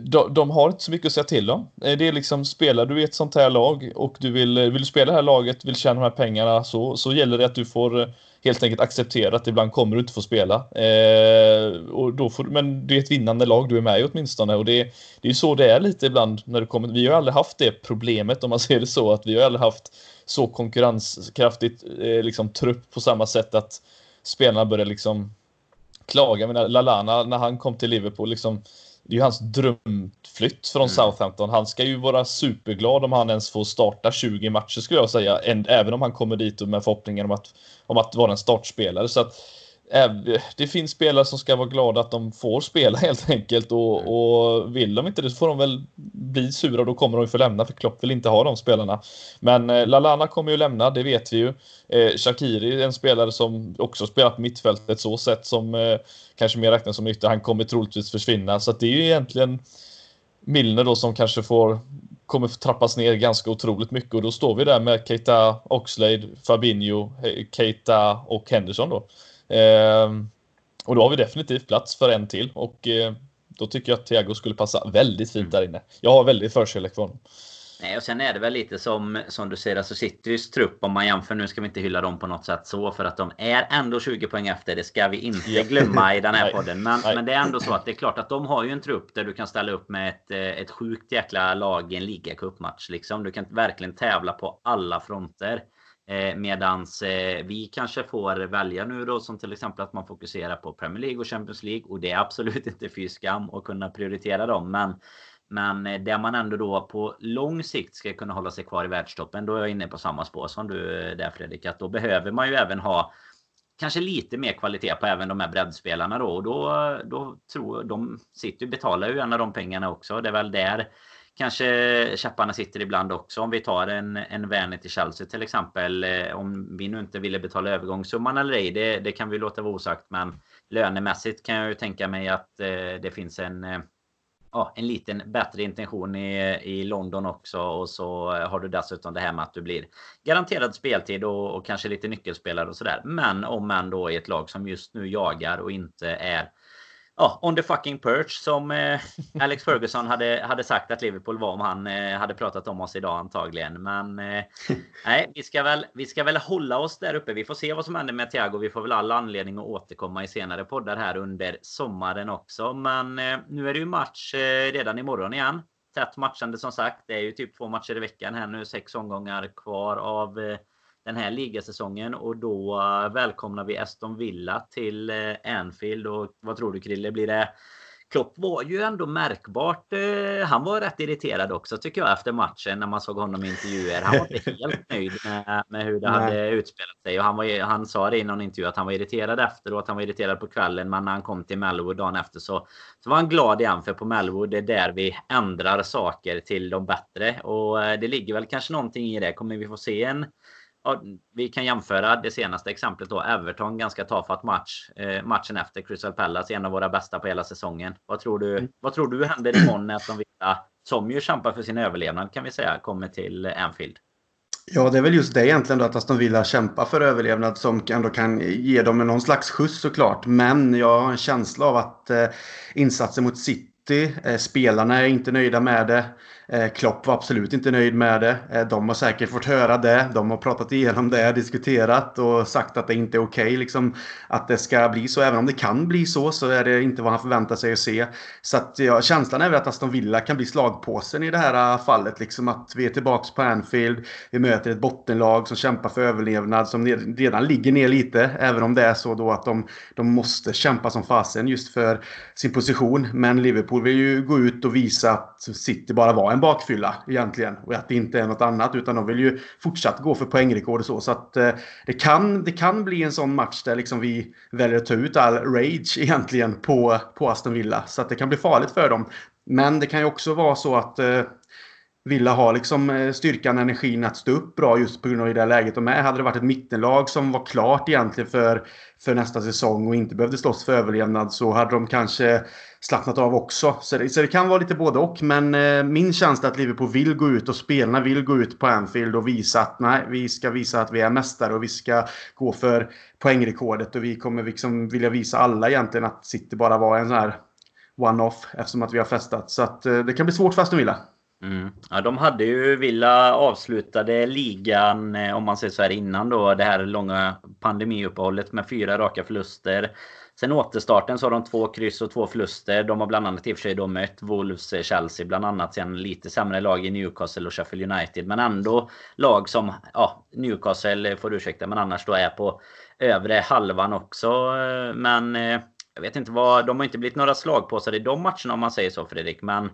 de, de, har inte så mycket att säga till om. Eh, det är liksom, spelar du i ett sånt här lag och du vill, eh, vill du spela det här laget, vill tjäna de här pengarna, så, så gäller det att du får eh, helt enkelt acceptera att ibland kommer du inte få spela. Eh, och då får, men det är ett vinnande lag du är med i åtminstone. Och det, det är så det är lite ibland när du kommer. Vi har aldrig haft det problemet om man [laughs] ser det så, att vi har aldrig haft så konkurrenskraftigt eh, liksom, trupp på samma sätt att spelarna börjar liksom klaga. Men Lalana, när han kom till Liverpool, liksom det är ju hans drömflytt från mm. Southampton. Han ska ju vara superglad om han ens får starta 20 matcher skulle jag säga. Även om han kommer dit med förhoppningen om att, om att vara en startspelare. Så att, det finns spelare som ska vara glada att de får spela [laughs] helt enkelt och, mm. och vill de inte det så får de väl bli sura och då kommer de ju få lämna för Klopp vill inte ha de spelarna. Men eh, Lalana kommer ju lämna, det vet vi ju. Eh, Shakiri är en spelare som också spelat på mittfältet så sett som eh, kanske mer räknas som ytter. Han kommer troligtvis försvinna så det är ju egentligen Milner då som kanske får kommer trappas ner ganska otroligt mycket och då står vi där med Keita, Oxlade, Fabinho, Keita och Henderson då. Eh, och då har vi definitivt plats för en till och eh, då tycker jag att Thiago skulle passa väldigt fint där inne. Jag har väldigt förkärlek för honom. Nej, och sen är det väl lite som, som du säger, alltså Citys trupp om man jämför, nu ska vi inte hylla dem på något sätt så, för att de är ändå 20 poäng efter. Det ska vi inte glömma i den här [laughs] podden. Men, men det är ändå så att det är klart att de har ju en trupp där du kan ställa upp med ett, eh, ett sjukt jäkla lag i en ligacupmatch. Liksom. Du kan verkligen tävla på alla fronter. Eh, medans eh, vi kanske får välja nu då som till exempel att man fokuserar på Premier League och Champions League och det är absolut [laughs] inte fy skam att kunna prioritera dem. Men Men eh, där man ändå då på lång sikt ska kunna hålla sig kvar i världstoppen. Då är jag inne på samma spår som du eh, där Fredrik. Att då behöver man ju även ha kanske lite mer kvalitet på även de här breddspelarna då. Och då, då tror de sitter betalar ju gärna de pengarna också. Det är väl där kanske käpparna sitter ibland också. Om vi tar en, en Werner till Chelsea till exempel. Eh, om vi nu inte ville betala övergångssumman eller ej, det, det kan vi låta vara osagt. Men lönemässigt kan jag ju tänka mig att eh, det finns en eh, ja, en liten bättre intention i, i London också. Och så eh, har du dessutom det här med att du blir garanterad speltid och, och kanske lite nyckelspelare och sådär. Men om man då i ett lag som just nu jagar och inte är ja, on the fucking perch som eh, [laughs] Alex Ferguson hade, hade sagt att Liverpool var om han eh, hade pratat om oss idag antagligen. Men eh, [laughs] nej, vi ska, väl, vi ska väl hålla oss där uppe. Vi får se vad som händer med Thiago. Vi får väl all anledning att återkomma i senare poddar här under sommaren också. Men eh, nu är det ju match eh, redan imorgon igen. Tätt matchande som sagt. Det är ju typ två matcher i veckan här nu. Sex omgångar kvar av eh, den här ligasäsongen och då eh, välkomnar vi Aston Villa till eh, Anfield. Och vad tror du Krille? Blir det Klopp var ju ändå märkbart. Eh, han var rätt irriterad också tycker jag efter matchen när man såg honom i intervjuer. Han var inte [laughs] helt nöjd med, med hur det Nej. hade utspelat sig. Och han, var, han sa det i någon intervju att han var irriterad efteråt. Han var irriterad på kvällen. Men när han kom till Melwood dagen efter så, så var han glad igen. För på Melwood det är där vi ändrar saker till de bättre. Och det ligger väl kanske någonting i det. Kommer vi få se en vi kan jämföra det senaste exemplet då. Everton, ganska tafatt match. Eh, matchen efter Crystal Palace, en av våra bästa på hela säsongen. Vad tror du, mm. vad tror du händer imorgon när Aston Villa, som ju kämpar för sin överlevnad kan vi säga, kommer till Anfield? Ja, det är väl just det egentligen då att Aston Villa kämpar för överlevnad som ändå kan ge dem någon slags skjuts såklart. Men jag har en känsla av att eh, insatsen mot City, eh, spelarna är inte nöjda med det. Eh, Klopp var absolut inte nöjd med det. Eh, de har säkert fått höra det. De har pratat igenom det, diskuterat och sagt att det inte är okej okay, liksom, att det ska bli så. Även om det kan bli så så är det inte vad han förväntar sig att se. Så att, ja, känslan är väl att Aston Villa kan bli slagpåsen i det här eh, fallet. Liksom att vi är tillbaka på Anfield. Vi möter ett bottenlag som kämpar för överlevnad som redan ligger ner lite. Även om det är så då att de, de måste kämpa som fasen just för sin position. Men Liverpool vill ju gå ut och visa att City bara var en bakfylla egentligen. Och att det inte är något annat. Utan de vill ju fortsatt gå för poängrekord och så. Så att eh, det, kan, det kan bli en sån match där liksom vi väljer att ta ut all rage [laughs] egentligen på, på Aston Villa. Så att det kan bli farligt för dem. Men det kan ju också vara så att eh, Villa har liksom eh, styrkan och energin att stå upp bra just på grund av det läget de är. Hade det varit ett mittenlag som var klart egentligen för, för nästa säsong och inte behövde slåss för överlevnad så hade de kanske slappnat av också. Så det, så det kan vara lite både och. Men eh, min känsla är att Liverpool vill gå ut och spelarna vill gå ut på Anfield och visa att nej, vi ska visa att vi är mästare och vi ska gå för poängrekordet och vi kommer liksom vilja visa alla egentligen att City bara var en sån här one-off eftersom att vi har festat. Så att eh, det kan bli svårt för Aston Villa. Mm. Ja, de hade ju Villa avslutade ligan, eh, om man säger så här innan då, det här långa pandemiuppehållet med fyra raka förluster. Sen återstarten så har de två kryss och två förluster. De har bland annat i och för sig då mött Wolves, eh, Chelsea bland annat. Sen lite sämre lag i Newcastle och Sheffield United. Men ändå lag som, ja, Newcastle eh, får du ursäkta, men annars då är på övre halvan också. Men jag vet inte vad, de har inte blivit några slagpåsar i de matcherna om man säger så Fredrik. Men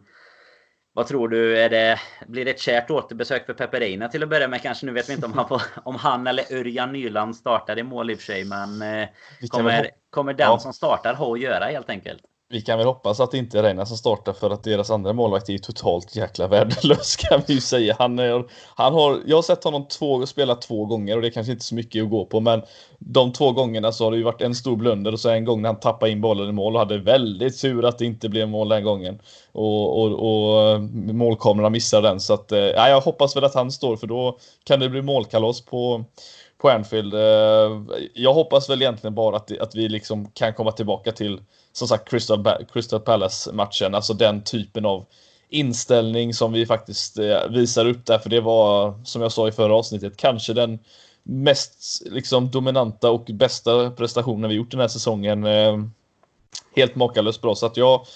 vad tror du? Är det, blir det ett kärt återbesök för Peperina till att börja med kanske? Nu vet vi inte om han, får, [laughs] om han eller Örjan Nyland startar i mål i och för sig. Men eh, kommer, kommer den ja. som startar ha att göra helt enkelt? Vi kan väl hoppas att det inte är Reina som startar för att deras andra målvakt är totalt jäkla värdelös [laughs] kan vi ju säga. Han, är, han har, jag har sett honom två, spela två gånger och det är kanske inte så mycket att gå på men de två gångerna så har det ju varit en stor blunder och så en gång när han tappade in bollen i mål och hade väldigt tur att det inte blev mål den gången. Och, och, och eh, målkamerorna missade den så att, eh, ja, jag hoppas väl att han står för då kan det bli målkalas på på Anfield. Eh, jag hoppas väl egentligen bara att, att vi liksom kan komma tillbaka till som sagt Crystal, Crystal Palace-matchen, alltså den typen av inställning som vi faktiskt eh, visar upp där, för det var som jag sa i förra avsnittet, kanske den mest liksom, dominanta och bästa prestationen vi gjort den här säsongen. Eh, helt makalöst bra, så att jag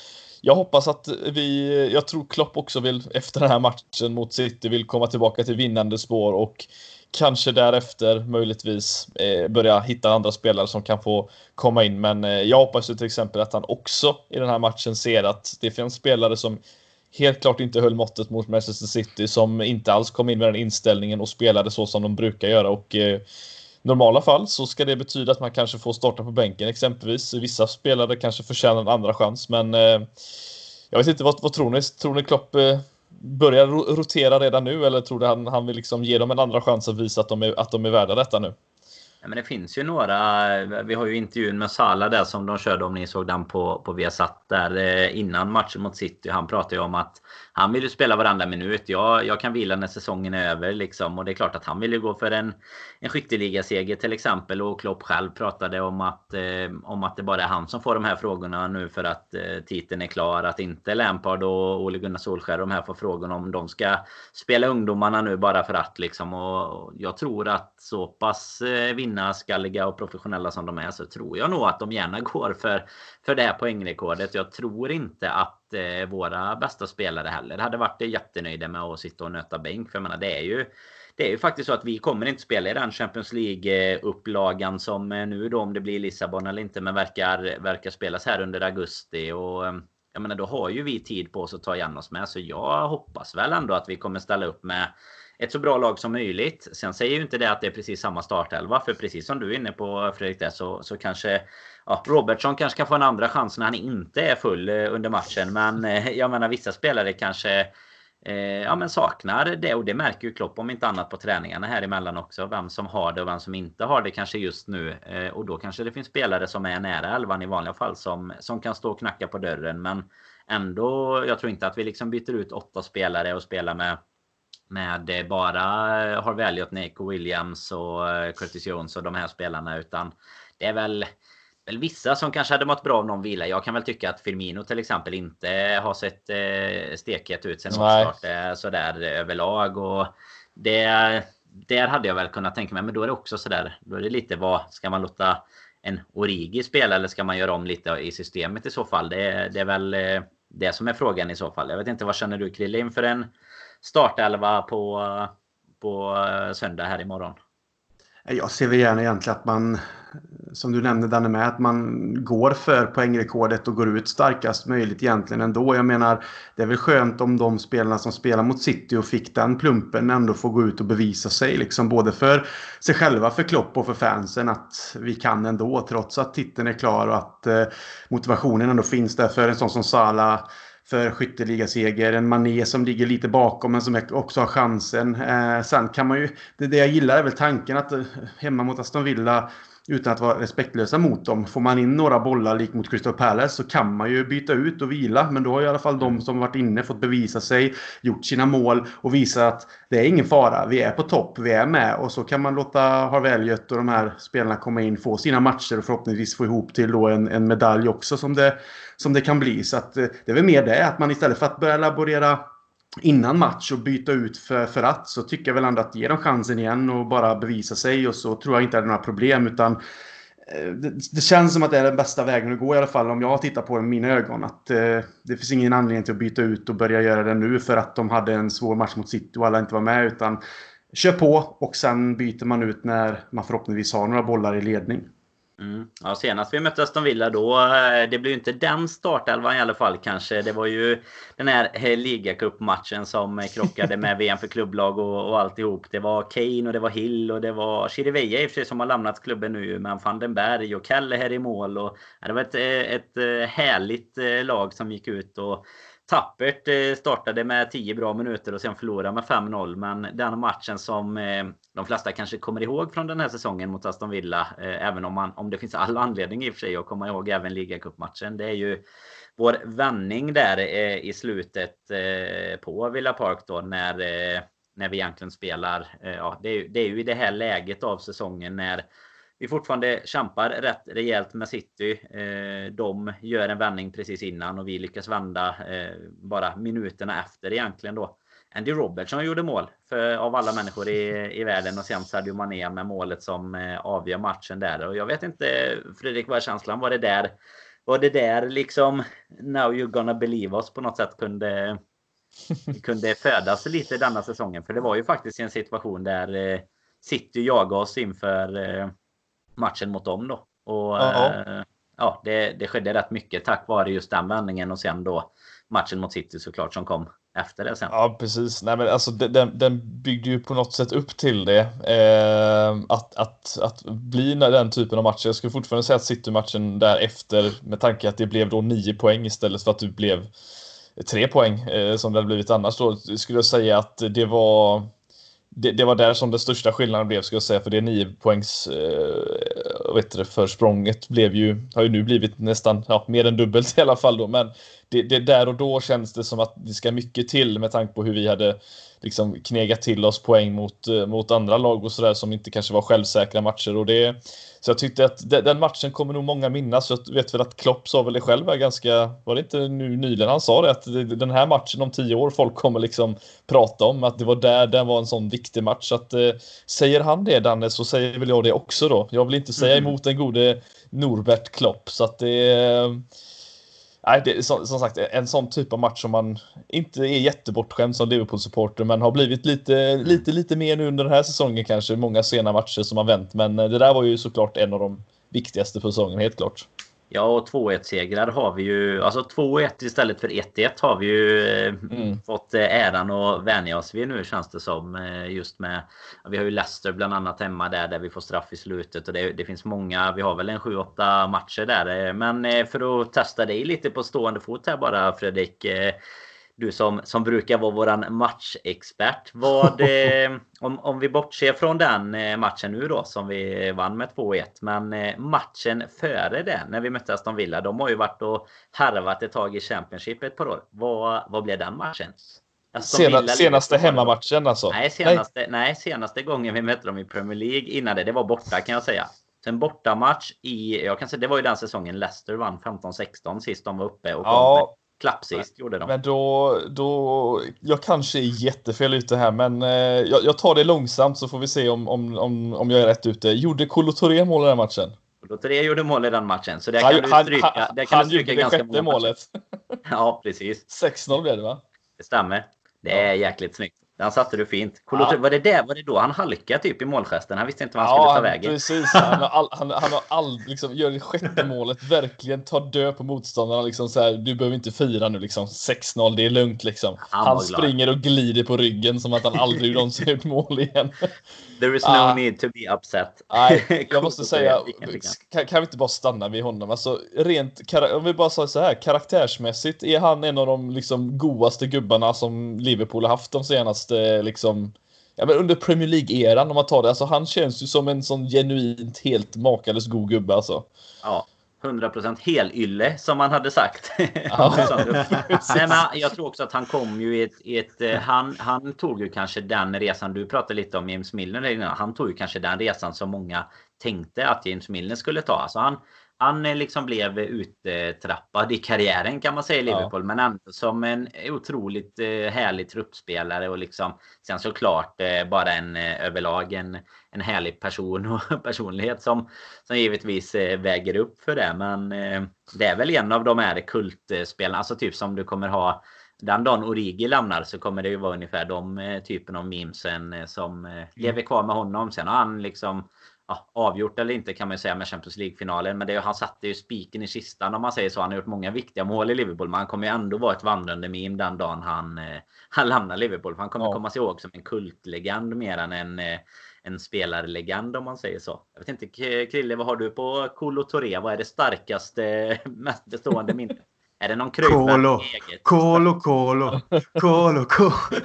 jag hoppas att vi, jag tror Klopp också vill efter den här matchen mot City vill komma tillbaka till vinnande spår och kanske därefter möjligtvis eh, börja hitta andra spelare som kan få komma in. Men eh, jag hoppas ju till exempel att han också i den här matchen ser att det finns spelare som helt klart inte höll måttet mot Manchester City som inte alls kom in med den inställningen och spelade så som de brukar göra. Och eh, normala fall så ska det betyda att man kanske får starta på bänken exempelvis. Vissa spelare kanske förtjänar en andra chans, men eh, jag vet inte, vad, vad tror ni? Tror ni Klopp eh, börjar rotera redan nu eller tror du han, han vill liksom ge dem en andra chans att visa att de är, att de är värda detta nu? Men det finns ju några. Vi har ju intervjun med Sala där som de körde om ni såg den på, på Viasat där eh, innan matchen mot City. Han pratade ju om att han vill ju spela varenda minut. Jag, jag kan vila när säsongen är över liksom. Och det är klart att han vill ju gå för en, en skytteligaseger till exempel. Och Klopp själv pratade om att, eh, om att det bara är han som får de här frågorna nu för att eh, titeln är klar. Att inte Lampard och Ole Gunnar Solskjaer de här får frågan om de ska spela ungdomarna nu bara för att liksom. Och jag tror att så pass eh, vinnarskalliga och professionella som de är så tror jag nog att de gärna [laughs] går för, för det här poängrekordet. Jag tror inte att eh, våra bästa spelare heller hade varit jättenöjda med att sitta och nöta bänk. För jag menar, det är ju det är ju faktiskt så att vi kommer inte spela i den Champions League-upplagan som eh, nu då om det blir Lissabon eller inte men verkar, verkar spelas här under augusti. Och eh, jag menar då har ju vi tid på oss att ta igen oss med. Så jag hoppas väl ändå att vi kommer ställa upp med ett så bra lag som möjligt. Sen säger ju inte det att det är precis samma startelva. För precis som du är inne på Fredrik där, så, så kanske ja, Robertson kanske kan få en andra chans när han inte är full eh, under matchen. Men eh, jag menar vissa spelare kanske eh, ja, men saknar det. Och det märker ju Klopp om inte annat på träningarna här emellan också. Vem som har det och vem som inte har det kanske just nu. Eh, och då kanske det finns spelare som är nära elvan i vanliga fall som, som kan stå och knacka på dörren. Men ändå, jag tror inte att vi liksom byter ut åtta spelare och spelar med med bara Harvey Elliot, Nico Williams och eh, Curtis Jones och de här spelarna utan det är väl väl vissa som kanske hade mått bra av någon vila. Jag kan väl tycka att Firmino till exempel inte har sett eh, steket ut sen eh, sådär överlag. Och det, där hade jag väl kunnat tänka mig. Men då är det också sådär. Då är det lite vad ska man låta en Origi spela eller ska man göra om lite i systemet i så fall? Det, det är väl eh, det som är frågan i så fall. Jag vet inte vad känner du Krille inför en startelva på, på eh, söndag här imorgon? Jag ser väl gärna egentligen att man, som du nämnde Danne med, att man går för poängrekordet och går ut starkast möjligt egentligen ändå. Jag menar, det är väl skönt om de spelarna som spelar mot City och fick den plumpen ändå får gå ut och bevisa sig. Liksom både för sig själva, för Klopp och för fansen att vi kan ändå trots att titeln är klar och att eh, motivationen ändå finns där för en sån som Salah för skytteligaseger. En Mané som ligger lite bakom men som också har chansen. Eh, sen kan man ju... Det, det jag gillar är väl tanken att eh, hemma mot Aston Villa utan att vara respektlösa mot dem. Får man in några bollar lik mot Crystal Palace så kan man ju byta ut och vila. Men då har i alla fall de som varit inne fått bevisa sig, gjort sina mål och visa att det är ingen fara. Vi är på topp, vi är med. Och så kan man låta Harvey och de här spelarna komma in, få sina matcher och förhoppningsvis få ihop till då en, en medalj också som det, som det kan bli. Så att, eh, det är väl mer det, att man istället för att börja laborera innan match och byta ut för, för att så tycker jag väl ändå att ge dem chansen igen och bara bevisa sig och så tror jag inte att det är några problem utan eh, det, det, känns som att det är den bästa vägen att gå i alla fall om jag tittar på det med mina ögon. Att eh, det finns ingen anledning till att byta ut och börja göra det nu för att de hade en svår match mot City och alla inte var med utan kör på och sen byter man ut när man förhoppningsvis har några bollar i ledning. Mm. Ja, senast vi mötte Aston Villa då, eh, det blev ju inte den startelvan i alla fall kanske. Det var ju den här ligacupmatchen som krockade med [laughs] VM för klubblag och, och alltihop. Det var Kane och det var Hill och det var Chirivella i och för sig som har lämnat klubben nu. Men van den Berg och Kelle här i mål. Och, ja, det var ett, ett eh, härligt eh, lag som gick ut och tappert eh, startade med 10 bra minuter och sen förlorade med 5-0. Men den matchen som eh, de flesta kanske kommer ihåg från den här säsongen mot Aston Villa. Eh, även om, man, om det finns all anledning i och för sig att komma ihåg även ligacupmatchen. Det är ju vår vändning där i slutet på Villa Park då när, när vi egentligen spelar. Ja, det, är, det är ju i det här läget av säsongen när vi fortfarande kämpar rätt rejält med City. Eh, de gör en vändning precis innan och vi lyckas vända eh, bara minuterna efter egentligen då. Andy Robertson gjorde mål för, av alla människor i, i världen och sen Sadio Mané med målet som eh, avgör matchen där. Och jag vet inte Fredrik, vad är känslan? Var det där var det där liksom Now you're gonna believe us på något sätt kunde [laughs] kunde födas lite denna säsongen? För det var ju faktiskt en situation där City jagade oss inför matchen mot dem då. Och ja, eh, ja det, det skedde rätt mycket tack vare just den vändningen och sen då matchen mot City såklart som kom efter det sen. Ja, precis. Nej, men alltså, den, den byggde ju på något sätt upp till det. Eh, att, att, att bli den typen av matcher. Jag skulle fortfarande säga att City-matchen därefter, med tanke att det blev då nio poäng istället för att det blev tre poäng eh, som det hade blivit annars då, skulle jag säga att det var det, det, var där som den största skillnaden blev, ska jag säga, för det nio poängs eh, vet du, försprånget blev ju, har ju nu blivit nästan ja, mer än dubbelt i alla fall då, men det, det, där och då känns det som att det ska mycket till med tanke på hur vi hade liksom knegat till oss poäng mot, eh, mot andra lag och sådär som inte kanske var självsäkra matcher. Och det, så jag tyckte att den matchen kommer nog många minnas. Jag vet väl att Klopp sa väl det själv här ganska, var det inte nu nyligen han sa det, att den här matchen om tio år folk kommer liksom prata om att det var där den var en sån viktig match. Att, eh, säger han det Danne så säger väl jag det också då. Jag vill inte säga mm. emot den gode Norbert Klopp så att det nej, det som, som, sagt en sån typ av match som man inte är jättebortskämd som Liverpool-supporter men har blivit lite, lite, lite mer nu under den här säsongen kanske. Många sena matcher som har vänt men eh, det där var ju såklart en av de viktigaste för säsongen helt klart. Ja, och 2-1-segrar har vi ju. Alltså 2-1 istället för 1-1 har vi ju eh, mm. fått eh, äran att vänja oss vid nu känns det som. Eh, just med... Vi har ju Leicester bland annat hemma där, där vi får straff i slutet. Och det, det finns många. Vi har väl en 7-8 matcher där. Men för att testa dig lite på stående fot här bara Fredrik du som, som brukar vara våran matchexpert. Vad, [laughs] eh, om, om vi bortser från den eh, matchen nu då som vi vann med 2-1. Men eh, matchen före det när vi mötte Aston Villa. De har ju varit och harvat ett tag i Championship ett par år. Vad, vad blev den matchen? Sena, senaste hemmamatchen alltså? Nej senaste, nej. nej, senaste gången vi mötte dem i Premier League innan det. Det var borta kan jag säga. En bortamatch i, jag kan säga det var ju den säsongen Leicester vann 15-16 sist de var uppe och ja, Klappsist gjorde de. Men då, då, jag kanske är jättefel ute här, men eh, jag, jag, tar det långsamt så får vi se om, om, om, om jag är rätt ute. Gjorde Kolo Touré mål i den matchen? Kolo Touré gjorde mål i den matchen, så det kan han, du stryka. Han, det kan han du stryka gjorde ganska det sjätte målet. [laughs] ja, precis. 6-0 blev det va? Det stämmer. Det är jäkligt snyggt. Den satte du fint. Ja. Var, det där, var det då han halkade typ i målgesten? Han visste inte vad han ja, skulle ta vägen. Precis. Han har, all, han, han har [laughs] all, liksom, gör det sjätte målet, verkligen tar död på motståndarna. Liksom, så här, du behöver inte fira nu. Liksom. 6-0, det är lugnt. Liksom. Han, han springer och glider på ryggen som att han aldrig [laughs] någonsin gjort mål igen. There is no ah. need to be upset. Nej, [laughs] jag måste säga, kan, kan, vi inte bara stanna vid honom? Alltså, rent, om vi bara säger så här, karaktärsmässigt är han en av de liksom, godaste gubbarna som Liverpool har haft de senaste liksom, ja, men under Premier League-eran om man tar det. Alltså, han känns ju som en sån genuint helt makalös god gubbe alltså. Ja. 100% helylle som man hade sagt. [laughs] Ja. Nej, men jag tror också att han kom ju i ett... I ett eh, han, han tog ju kanske den resan du pratade lite om James Milner. Han tog ju kanske den resan som många tänkte att James Milner skulle ta. Alltså han, han eh, liksom blev uttrappad i karriären kan man säga i Liverpool. Ja. Men ändå som en otroligt eh, härlig truppspelare och liksom sen såklart eh, bara en överlag en, en härlig person och [laughs] personlighet som, som givetvis väger upp för det. Men det är väl en av de här kultspelarna, alltså typ som du kommer ha den dagen Origi lämnar så kommer det ju vara ungefär de typen av memesen som lever kvar med honom. Sen har han liksom ja, avgjort eller inte kan man säga med Champions League-finalen. Men det, han satte ju spiken i kistan om man säger så. Han har gjort många viktiga mål i Liverpool. Men han kommer ju ändå vara ett vandrande meme den dagen han, eh, [laughs] han lämnar Liverpool. För han kommer ja. komma sig ihåg som en kultlegend mer än en, eh, en spelarlegend om man säger så. Jag vet inte Krille, vad har du på Kolo Touré? Vad är det starkaste, [laughs] mest bestående minnet? Är det någon Kolo, Kolo, [laughs] Kolo, Kolo, Kolo. [laughs]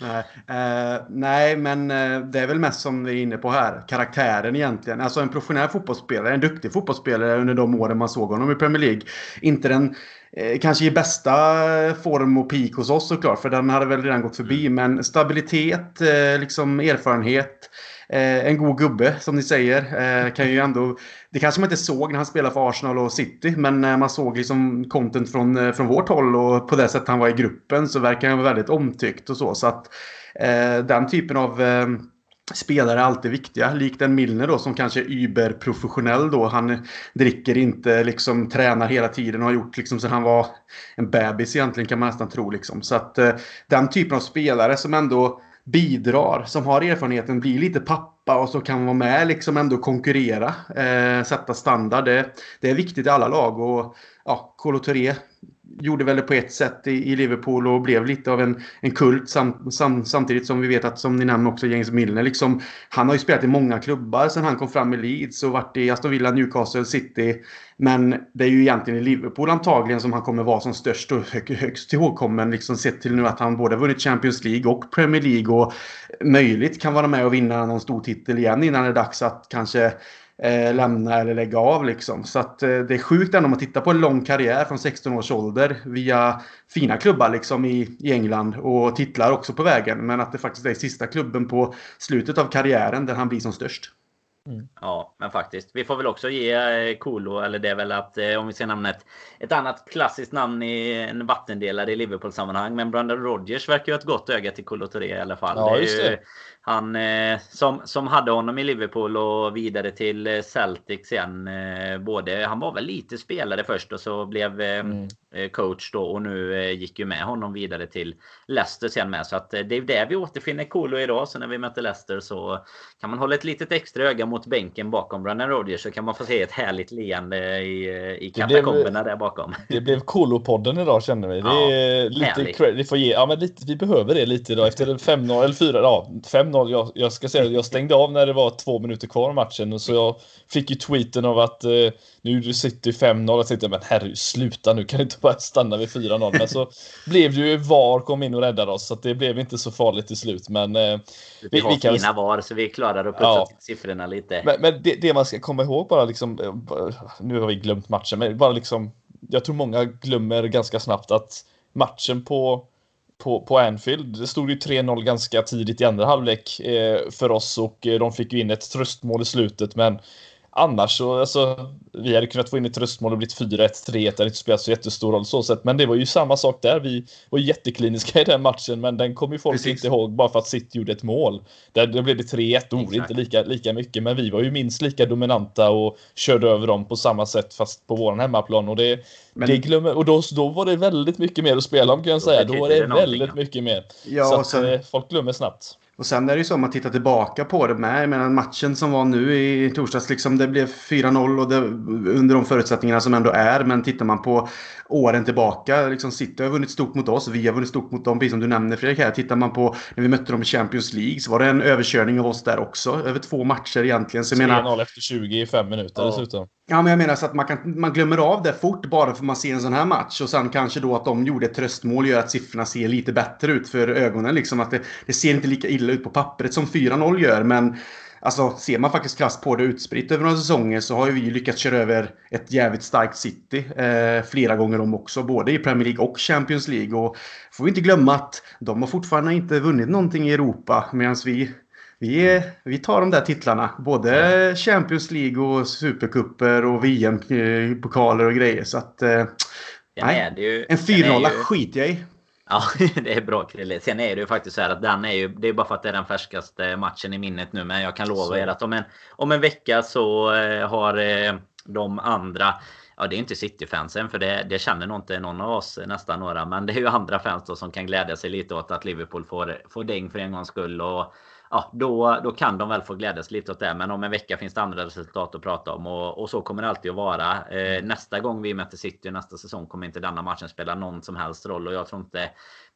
nej, eh, nej, men eh, det är väl mest som vi är inne på här. Karaktären egentligen. Alltså en professionell fotbollsspelare, en duktig fotbollsspelare under de åren man såg honom i Premier League. Inte den eh, kanske i bästa form och peak hos oss såklart, för den hade väl redan gått förbi. Mm. Men stabilitet, eh, liksom erfarenhet. Eh, en god gubbe, som ni säger. Eh, kan ju ändå, det kanske man inte såg när han spelade för Arsenal och City, men när man såg liksom content från, eh, från vårt håll och på det sättet han var i gruppen så verkar han vara väldigt omtyckt och så. Så att eh, den typen av eh, spelare är alltid viktiga. Likt en Milner då som kanske är überprofessionell då. Han dricker inte, liksom tränar hela tiden och har gjort liksom sen han var en bebis egentligen kan man nästan tro liksom. Så att eh, den typen av spelare som ändå bidrar, som har erfarenheten, blir lite pappa och så kan vara med liksom ändå konkurrera, eh, sätta standard. Det, det, är viktigt i alla lag och ja, Kolo Touré gjorde väl det på ett sätt i, i Liverpool och blev lite av en, en kult sam, sam, samtidigt som vi vet att, som ni nämner också, James Milner. Liksom, han har ju spelat i många klubbar sen han kom fram i Leeds och varit i Aston Villa, Newcastle, City. Men det är ju egentligen i Liverpool antagligen som han kommer vara som störst och högst ihågkommen. Liksom sett till nu att han både vunnit Champions League och Premier League och möjligt kan vara med och vinna någon stor titel igen innan det är dags att kanske eh, lämna eller lägga av. Liksom. Så att, eh, det är sjukt ändå om man tittar på en lång karriär från 16 års ålder via fina klubbar liksom, i, i England och titlar också på vägen. Men att det faktiskt är sista klubben på slutet av karriären där han blir som störst. Mm. Ja, men faktiskt. Vi får väl också ge eh, Kolo, eller det är väl att eh, om vi ska nämna ett, annat klassiskt namn i en vattendelare i Liverpool-sammanhang. Men Brandon Rodgers verkar ju ha ett gott öga till Kolo Touré i alla fall. Ja, det just det. Ju, han eh, som, som hade honom i Liverpool och vidare till eh, Celtic sen. Eh, både, han var väl lite spelare först och så blev mm. coach då och nu gick ju med honom vidare till Leicester sen med. Så att det är där vi återfinner Kolo idag. Så när vi möter Leicester så kan man hålla ett litet extra öga mot bänken bakom Brennan Rodgers så kan man få se ett härligt leende i, i katakomberna där bakom. [laughs] Det blev Kolo-podden idag känner vi. Det är ja, lite credit, får ge, ja, men lite, vi behöver det lite idag efter 5-0 eller 4 ja, 5 0 Jag, jag ska säga jag stängde av när det var två minuter kvar av matchen. Så jag fick ju tweeten av att eh, nu sitter 5-0. Jag tänkte men herregud sluta nu kan du inte bara stanna vid 4-0. Men så [laughs] blev det ju VAR kom in och räddade oss. Så det blev inte så farligt till slut. Men eh, vi, vi har vi kan... fina VAR så vi klarade att putsa ja. siffrorna lite. Men, men det, det, man ska komma ihåg bara liksom. Eh, nu har vi glömt matchen men bara liksom. Jag tror många glömmer ganska snabbt att matchen på på, på Anfield. Det stod ju 3-0 ganska tidigt i andra halvlek eh, för oss och eh, de fick ju in ett tröstmål i slutet. Men annars så, alltså, vi hade kunnat få in ett tröstmål och blivit 4-1, 3-1. Det hade inte spelat så jättestor roll så sett. Men det var ju samma sak där. Vi var jättekliniska i den matchen, men den kommer ju folk Precis. inte ihåg bara för att City gjorde ett mål. Där, där blev det 3-1, och inte lika, lika mycket. Men vi var ju minst lika dominanta och körde över dem på samma sätt fast på våran hemmaplan. Och det, men... det glömmer, och då, då var det väldigt mycket mer att spela om kan jag säga. Då var det väldigt mycket mer. Ja, så att, sen... Eh, folk glömmer snabbt. Och sen är det ju så om man tittar tillbaka på det med. Jag matchen som var nu i torsdags, liksom det blev 4-0 och det, under de förutsättningarna som ändå är. Men tittar man på åren tillbaka. Liksom City har vunnit stort mot oss. Vi har vunnit stort mot dem, precis som du nämner Fredrik. Här. Tittar man på när vi mötte dem i Champions League så var det en överkörning av oss där också. Över två matcher egentligen. 3-0 efter 20 i fem minuter ja. dessutom. Ja, men jag menar så att man, kan, man glömmer av det fort bara för att man ser en sån här match. Och sen kanske då att de gjorde ett tröstmål gör att siffrorna ser lite bättre ut för ögonen. Liksom att det, det ser inte lika illa ut på pappret som 4-0 gör. Men Alltså ser man faktiskt krasst på det utspritt över några säsonger så har ju vi lyckats köra över ett jävligt starkt City eh, flera gånger om också. Både i Premier League och Champions League. Och får vi inte glömma att de har fortfarande inte vunnit någonting i Europa medan vi vi, vi tar de där titlarna. Både Champions League och Supercuper och VM-pokaler och grejer. Så att... Eh, nej, ju, en 4-0 skiter jag i. Ja, [laughs] det är bra Krille. Sen är det ju faktiskt så här att den är ju, det är bara för att det är den färskaste matchen i minnet nu. Men jag kan lova så. er att om en, om en vecka så eh, har eh, de andra Ja, det är inte City-fansen för det, det känner nog inte någon av oss, nästan några. Men det är ju andra fans då som kan glädja sig lite åt att Liverpool får, får däng för en gångs skull. Och ja, då, då kan de väl få glädjas lite åt det. Men om en vecka finns det andra resultat att prata om. Och, och så kommer det alltid att vara. Eh, nästa gång vi möter City nästa säsong kommer inte denna matchen spela någon som helst roll. Och jag tror inte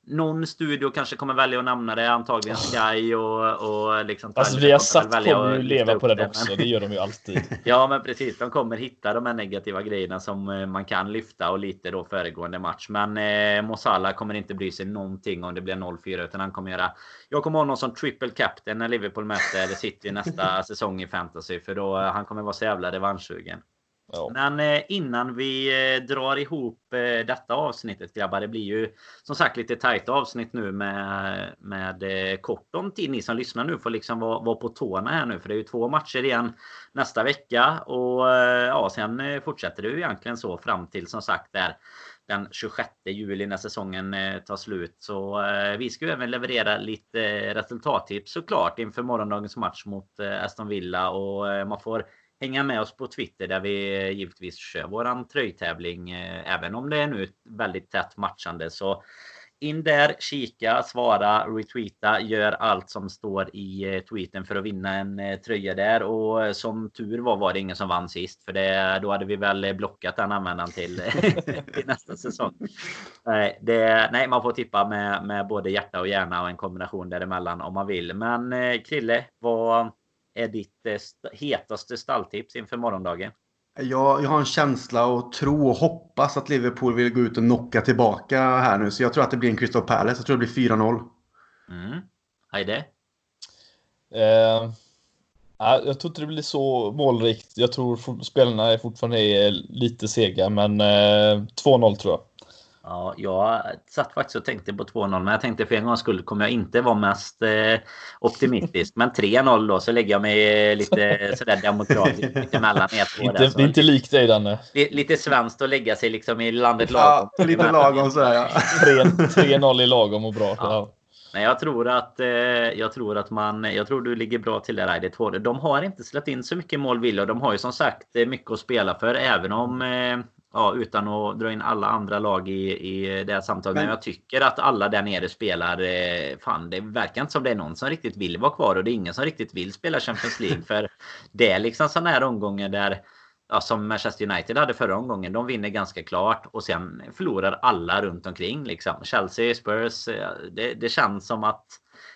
någon studio kanske kommer välja att nämna det. Antagligen Sky och, och liksom... Alltså vi har satt kommer ju leva på det också. Det gör de ju alltid. [laughs] ja men precis. De kommer hitta de här negativa grejerna som eh, man kan lyfta och lite då föregående match. Men eh, Mosala kommer inte bry sig någonting om det blir 0-4 utan han kommer göra... Jag kommer ha någon som triple captain när Liverpool möter City nästa [laughs] säsong i fantasy. För då han kommer vara så jävla revanschsugen. Ja. Men eh, innan vi eh, drar ihop eh, detta avsnittet grabbar. Det blir ju som sagt lite tajt avsnitt nu med, med kort om tid. Ni som lyssnar nu får liksom vara, vara på tårna här nu. För det är ju två matcher igen nästa vecka. Och ja, sen fortsätter det ju egentligen så fram till som sagt där den 26 juli när säsongen tar slut. Så vi ska ju även leverera lite resultattips såklart inför morgondagens match mot Aston Villa. Och man får hänga med oss på Twitter där vi eh, givetvis kör våran tröjtävling. Eh, även om det är nu väldigt tätt matchande så in där, kika, svara, retweeta, gör allt som står i eh, tweeten för att vinna en tröja där. Och som tur var var det ingen som vann sist. För det, då hade vi väl blockat den användaren till, [laughs] till nästa säsong. Nej, det, nej, man får tippa med, med både hjärta och hjärna och en kombination däremellan om man vill. Men Krille, vad är ditt hetaste stalltips inför morgondagen? Jag, jag har en känsla och tro och hoppas att Liverpool vill gå ut och knocka tillbaka här nu. Så jag tror att det blir en Crystal Palace. Jag tror det blir 4-0. Mm. Heide? Eh, jag tror inte det blir så målrikt. Jag tror spelarna är fortfarande lite sega, men eh, 2-0 tror jag. Ja, jag satt faktiskt och tänkte på 2-0, men jag tänkte för en gångs skull kommer jag inte vara mest eh, optimistisk. Men 3-0 då så lägger jag mig lite [laughs] sådär demokratiskt emellan er två. Inte, det är inte likt dig Danne. Lite svenskt att lägga sig liksom i landet lagom. Ja, lite lagom sådär ja. [laughs] 3-0 i lagom och bra. Ja. ja. Nej, jag tror att eh, jag tror att man. Jag tror du ligger bra till där Raide 2. De har inte släppt in så mycket mål Villa. De har ju som sagt eh, mycket att spela för även om eh, Ja, utan att dra in alla andra lag i, i det här samtalet. Men, men jag tycker att alla där nere spelar... Eh, fan, det verkar inte som det är någon som riktigt vill vara kvar. Och det är ingen som riktigt vill spela Champions League. [laughs] för det är liksom sådana här omgångar där... Ja, som Manchester United hade förra omgången. De vinner ganska klart och sen förlorar alla runt omkring. Liksom. Chelsea, Spurs. Eh, det, det känns som att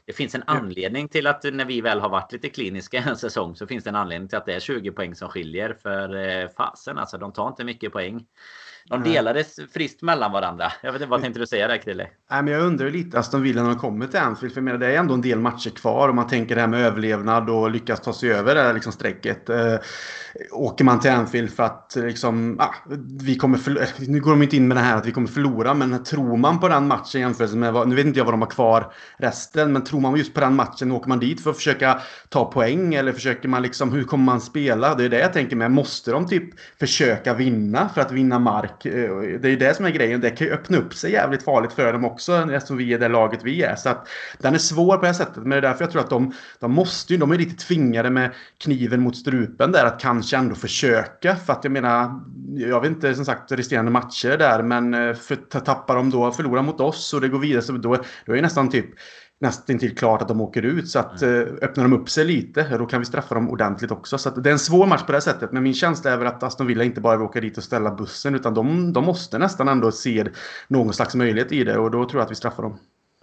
det finns en anledning till att när vi väl har varit lite kliniska en säsong så finns det en anledning till att det är 20 poäng som skiljer. För eh, fasen alltså, de tar inte mycket poäng. De delades friskt mellan varandra. Jag vet inte, vad tänkte du säga där Krille? Nej, men jag undrar lite Aston Villa kommer till Anfield. För jag menar, det är ändå en del matcher kvar och man tänker det här med överlevnad och lyckas ta sig över det här liksom strecket. Eh, åker man till Anfield för att liksom, ah, vi kommer förlora. Nu går de inte in med det här att vi kommer förlora, men tror man på den matchen jämfört med, nu vet inte jag vad de har kvar resten, men tror man just på den matchen, åker man dit för att försöka ta poäng eller försöker man liksom, hur kommer man spela? Det är det jag tänker med. Måste de typ försöka vinna för att vinna mark? Eh, det är ju det som är grejen. Det kan ju öppna upp sig jävligt farligt för dem också eftersom vi är det laget vi är. Så att den är svår på det här sättet. Men det är därför jag tror att de, de måste ju, de är lite tvingade med kniven mot strupen där att kanske ändå försöka. För att jag menar, jag vet inte som sagt resterande matcher där, men eh, för, tappar de då, förlorar mot oss och det går vidare, så då, då är det nästan typ nästan till klart att de åker ut. Så att mm. eh, öppnar de upp sig lite, då kan vi straffa dem ordentligt också. Så det är en svår match på det sättet. Men min känsla är väl att Aston Villa inte bara vill åka dit och ställa bussen, utan de, de måste nästan ändå se någon slags möjlighet i det. Och då tror jag att vi straffar dem.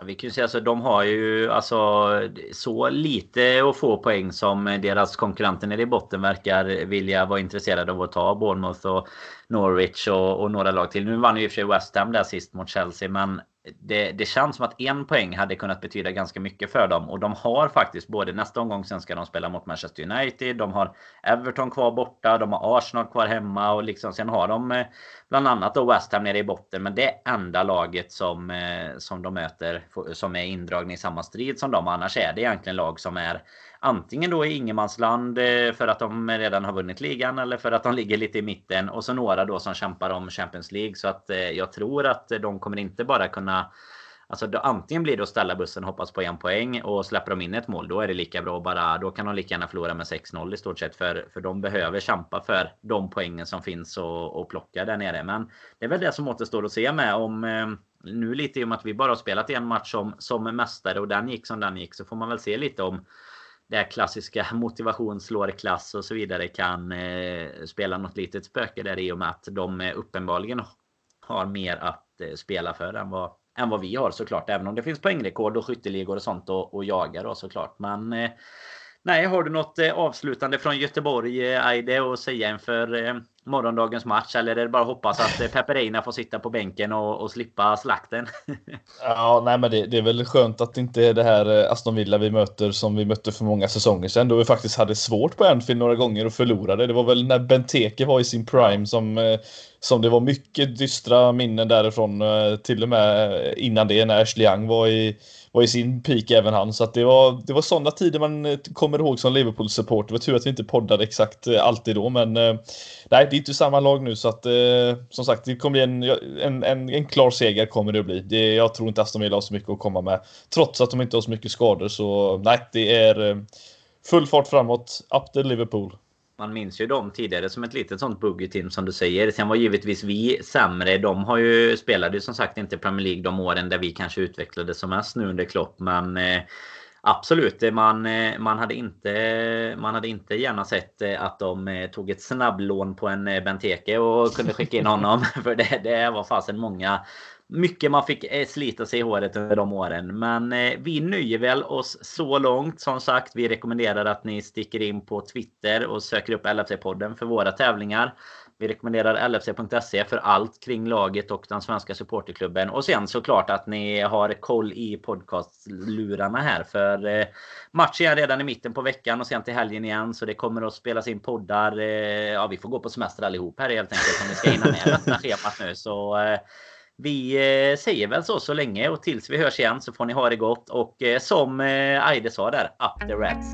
Vi kan ju säga så de har ju alltså så lite att få poäng som deras konkurrenter nere i botten verkar vilja vara intresserade av att ta. Bournemouth och Norwich och, och några lag till. Nu vann ju i och för sig West Ham där sist mot Chelsea men det, det känns som att en poäng hade kunnat betyda ganska mycket för dem. Och de har faktiskt både nästa omgång sen ska de spela mot Manchester United. De har Everton kvar borta. De har Arsenal kvar hemma. Och liksom, sen har de eh, bland annat då West Ham nere i botten. Men det är enda laget som, eh, som de möter som är indragna i samma strid som dem. Annars är det egentligen lag som är antingen då i ingenmansland eh, för att de redan har vunnit ligan eller för att de ligger lite i mitten och så några då som kämpar om Champions League så att eh, jag tror att de kommer inte bara kunna Alltså då, antingen blir det att ställa bussen, hoppas på en poäng och släpper de in ett mål då är det lika bra bara Då kan de lika gärna förlora med 6-0 i stort sett för, för de behöver kämpa för de poängen som finns och, och plocka där nere. Men det är väl det som återstår att se med om eh, nu lite i och med att vi bara har spelat en match som, som mästare och den gick som den gick så får man väl se lite om det här klassiska [laughs] motivation slår klass och så vidare kan eh, spela något litet spöke där i och med att de eh, uppenbarligen har mer att eh, spela för än vad, än vad vi har såklart. Även om det finns poängrekord och skytteligor och sånt och, och jagar då såklart. Men eh, nej, har du något eh, avslutande från Göteborg, eh, Aide, att säga inför eh, morgondagens match? Eller är det bara att hoppas att eh, Peperina får sitta på bänken och, och slippa slakten? [laughs] ja, nej, men det, det, är väl skönt att det inte är det här eh, Aston Villa vi möter som vi mötte för många säsonger sedan. Då vi faktiskt hade svårt på Anfield några gånger och förlorade. Det var väl när Benteke var i sin prime som, eh, som det var mycket dystra minnen därifrån. Till och med innan det när Ashley Young var i var i sin peak även han. Så att det var, det var sådana tider man eh, kommer ihåg som Liverpool-support. Det var tur att vi inte poddade exakt eh, alltid då, men eh, nej, det är inte samma lag nu så att som sagt, det kommer bli en, en, en, en klar seger kommer det att bli. Det, jag tror inte Aston Villa har så mycket att komma med, trots att de inte har så mycket skador. Så nej, det är full fart framåt. Up the Liverpool man minns ju dem tidigare som ett litet sånt boogie team som du säger. Sen var givetvis vi sämre. De har ju spelade ju som sagt inte Premier League de åren där vi kanske utvecklades som mest nu under Klopp. Men eh, Absolut, man, eh, man, hade inte, man hade inte gärna sett eh, att de eh, tog ett snabblån på en Benteke och kunde skicka in honom. [laughs] För det, det var fasen många mycket man fick eh, slita sig i håret under de åren. Men eh, vi nöjer väl oss så långt. Som sagt, vi rekommenderar att ni sticker in på Twitter och söker upp LFC-podden för våra tävlingar. Vi rekommenderar LFC.se för allt kring laget och den svenska supporterklubben. Och sen såklart att ni har koll i podcastlurarna här. För eh, matchen är redan i mitten på veckan och sen till helgen igen. Så det kommer att spelas in poddar. Ja, vi får gå på semester allihop här helt enkelt om vi ska hinna med detta [laughs] schemat nu. Så vi eh, säger väl så så länge och tills vi hörs igen så får ni ha det gott och eh, som eh, Aide sa där, up the rats.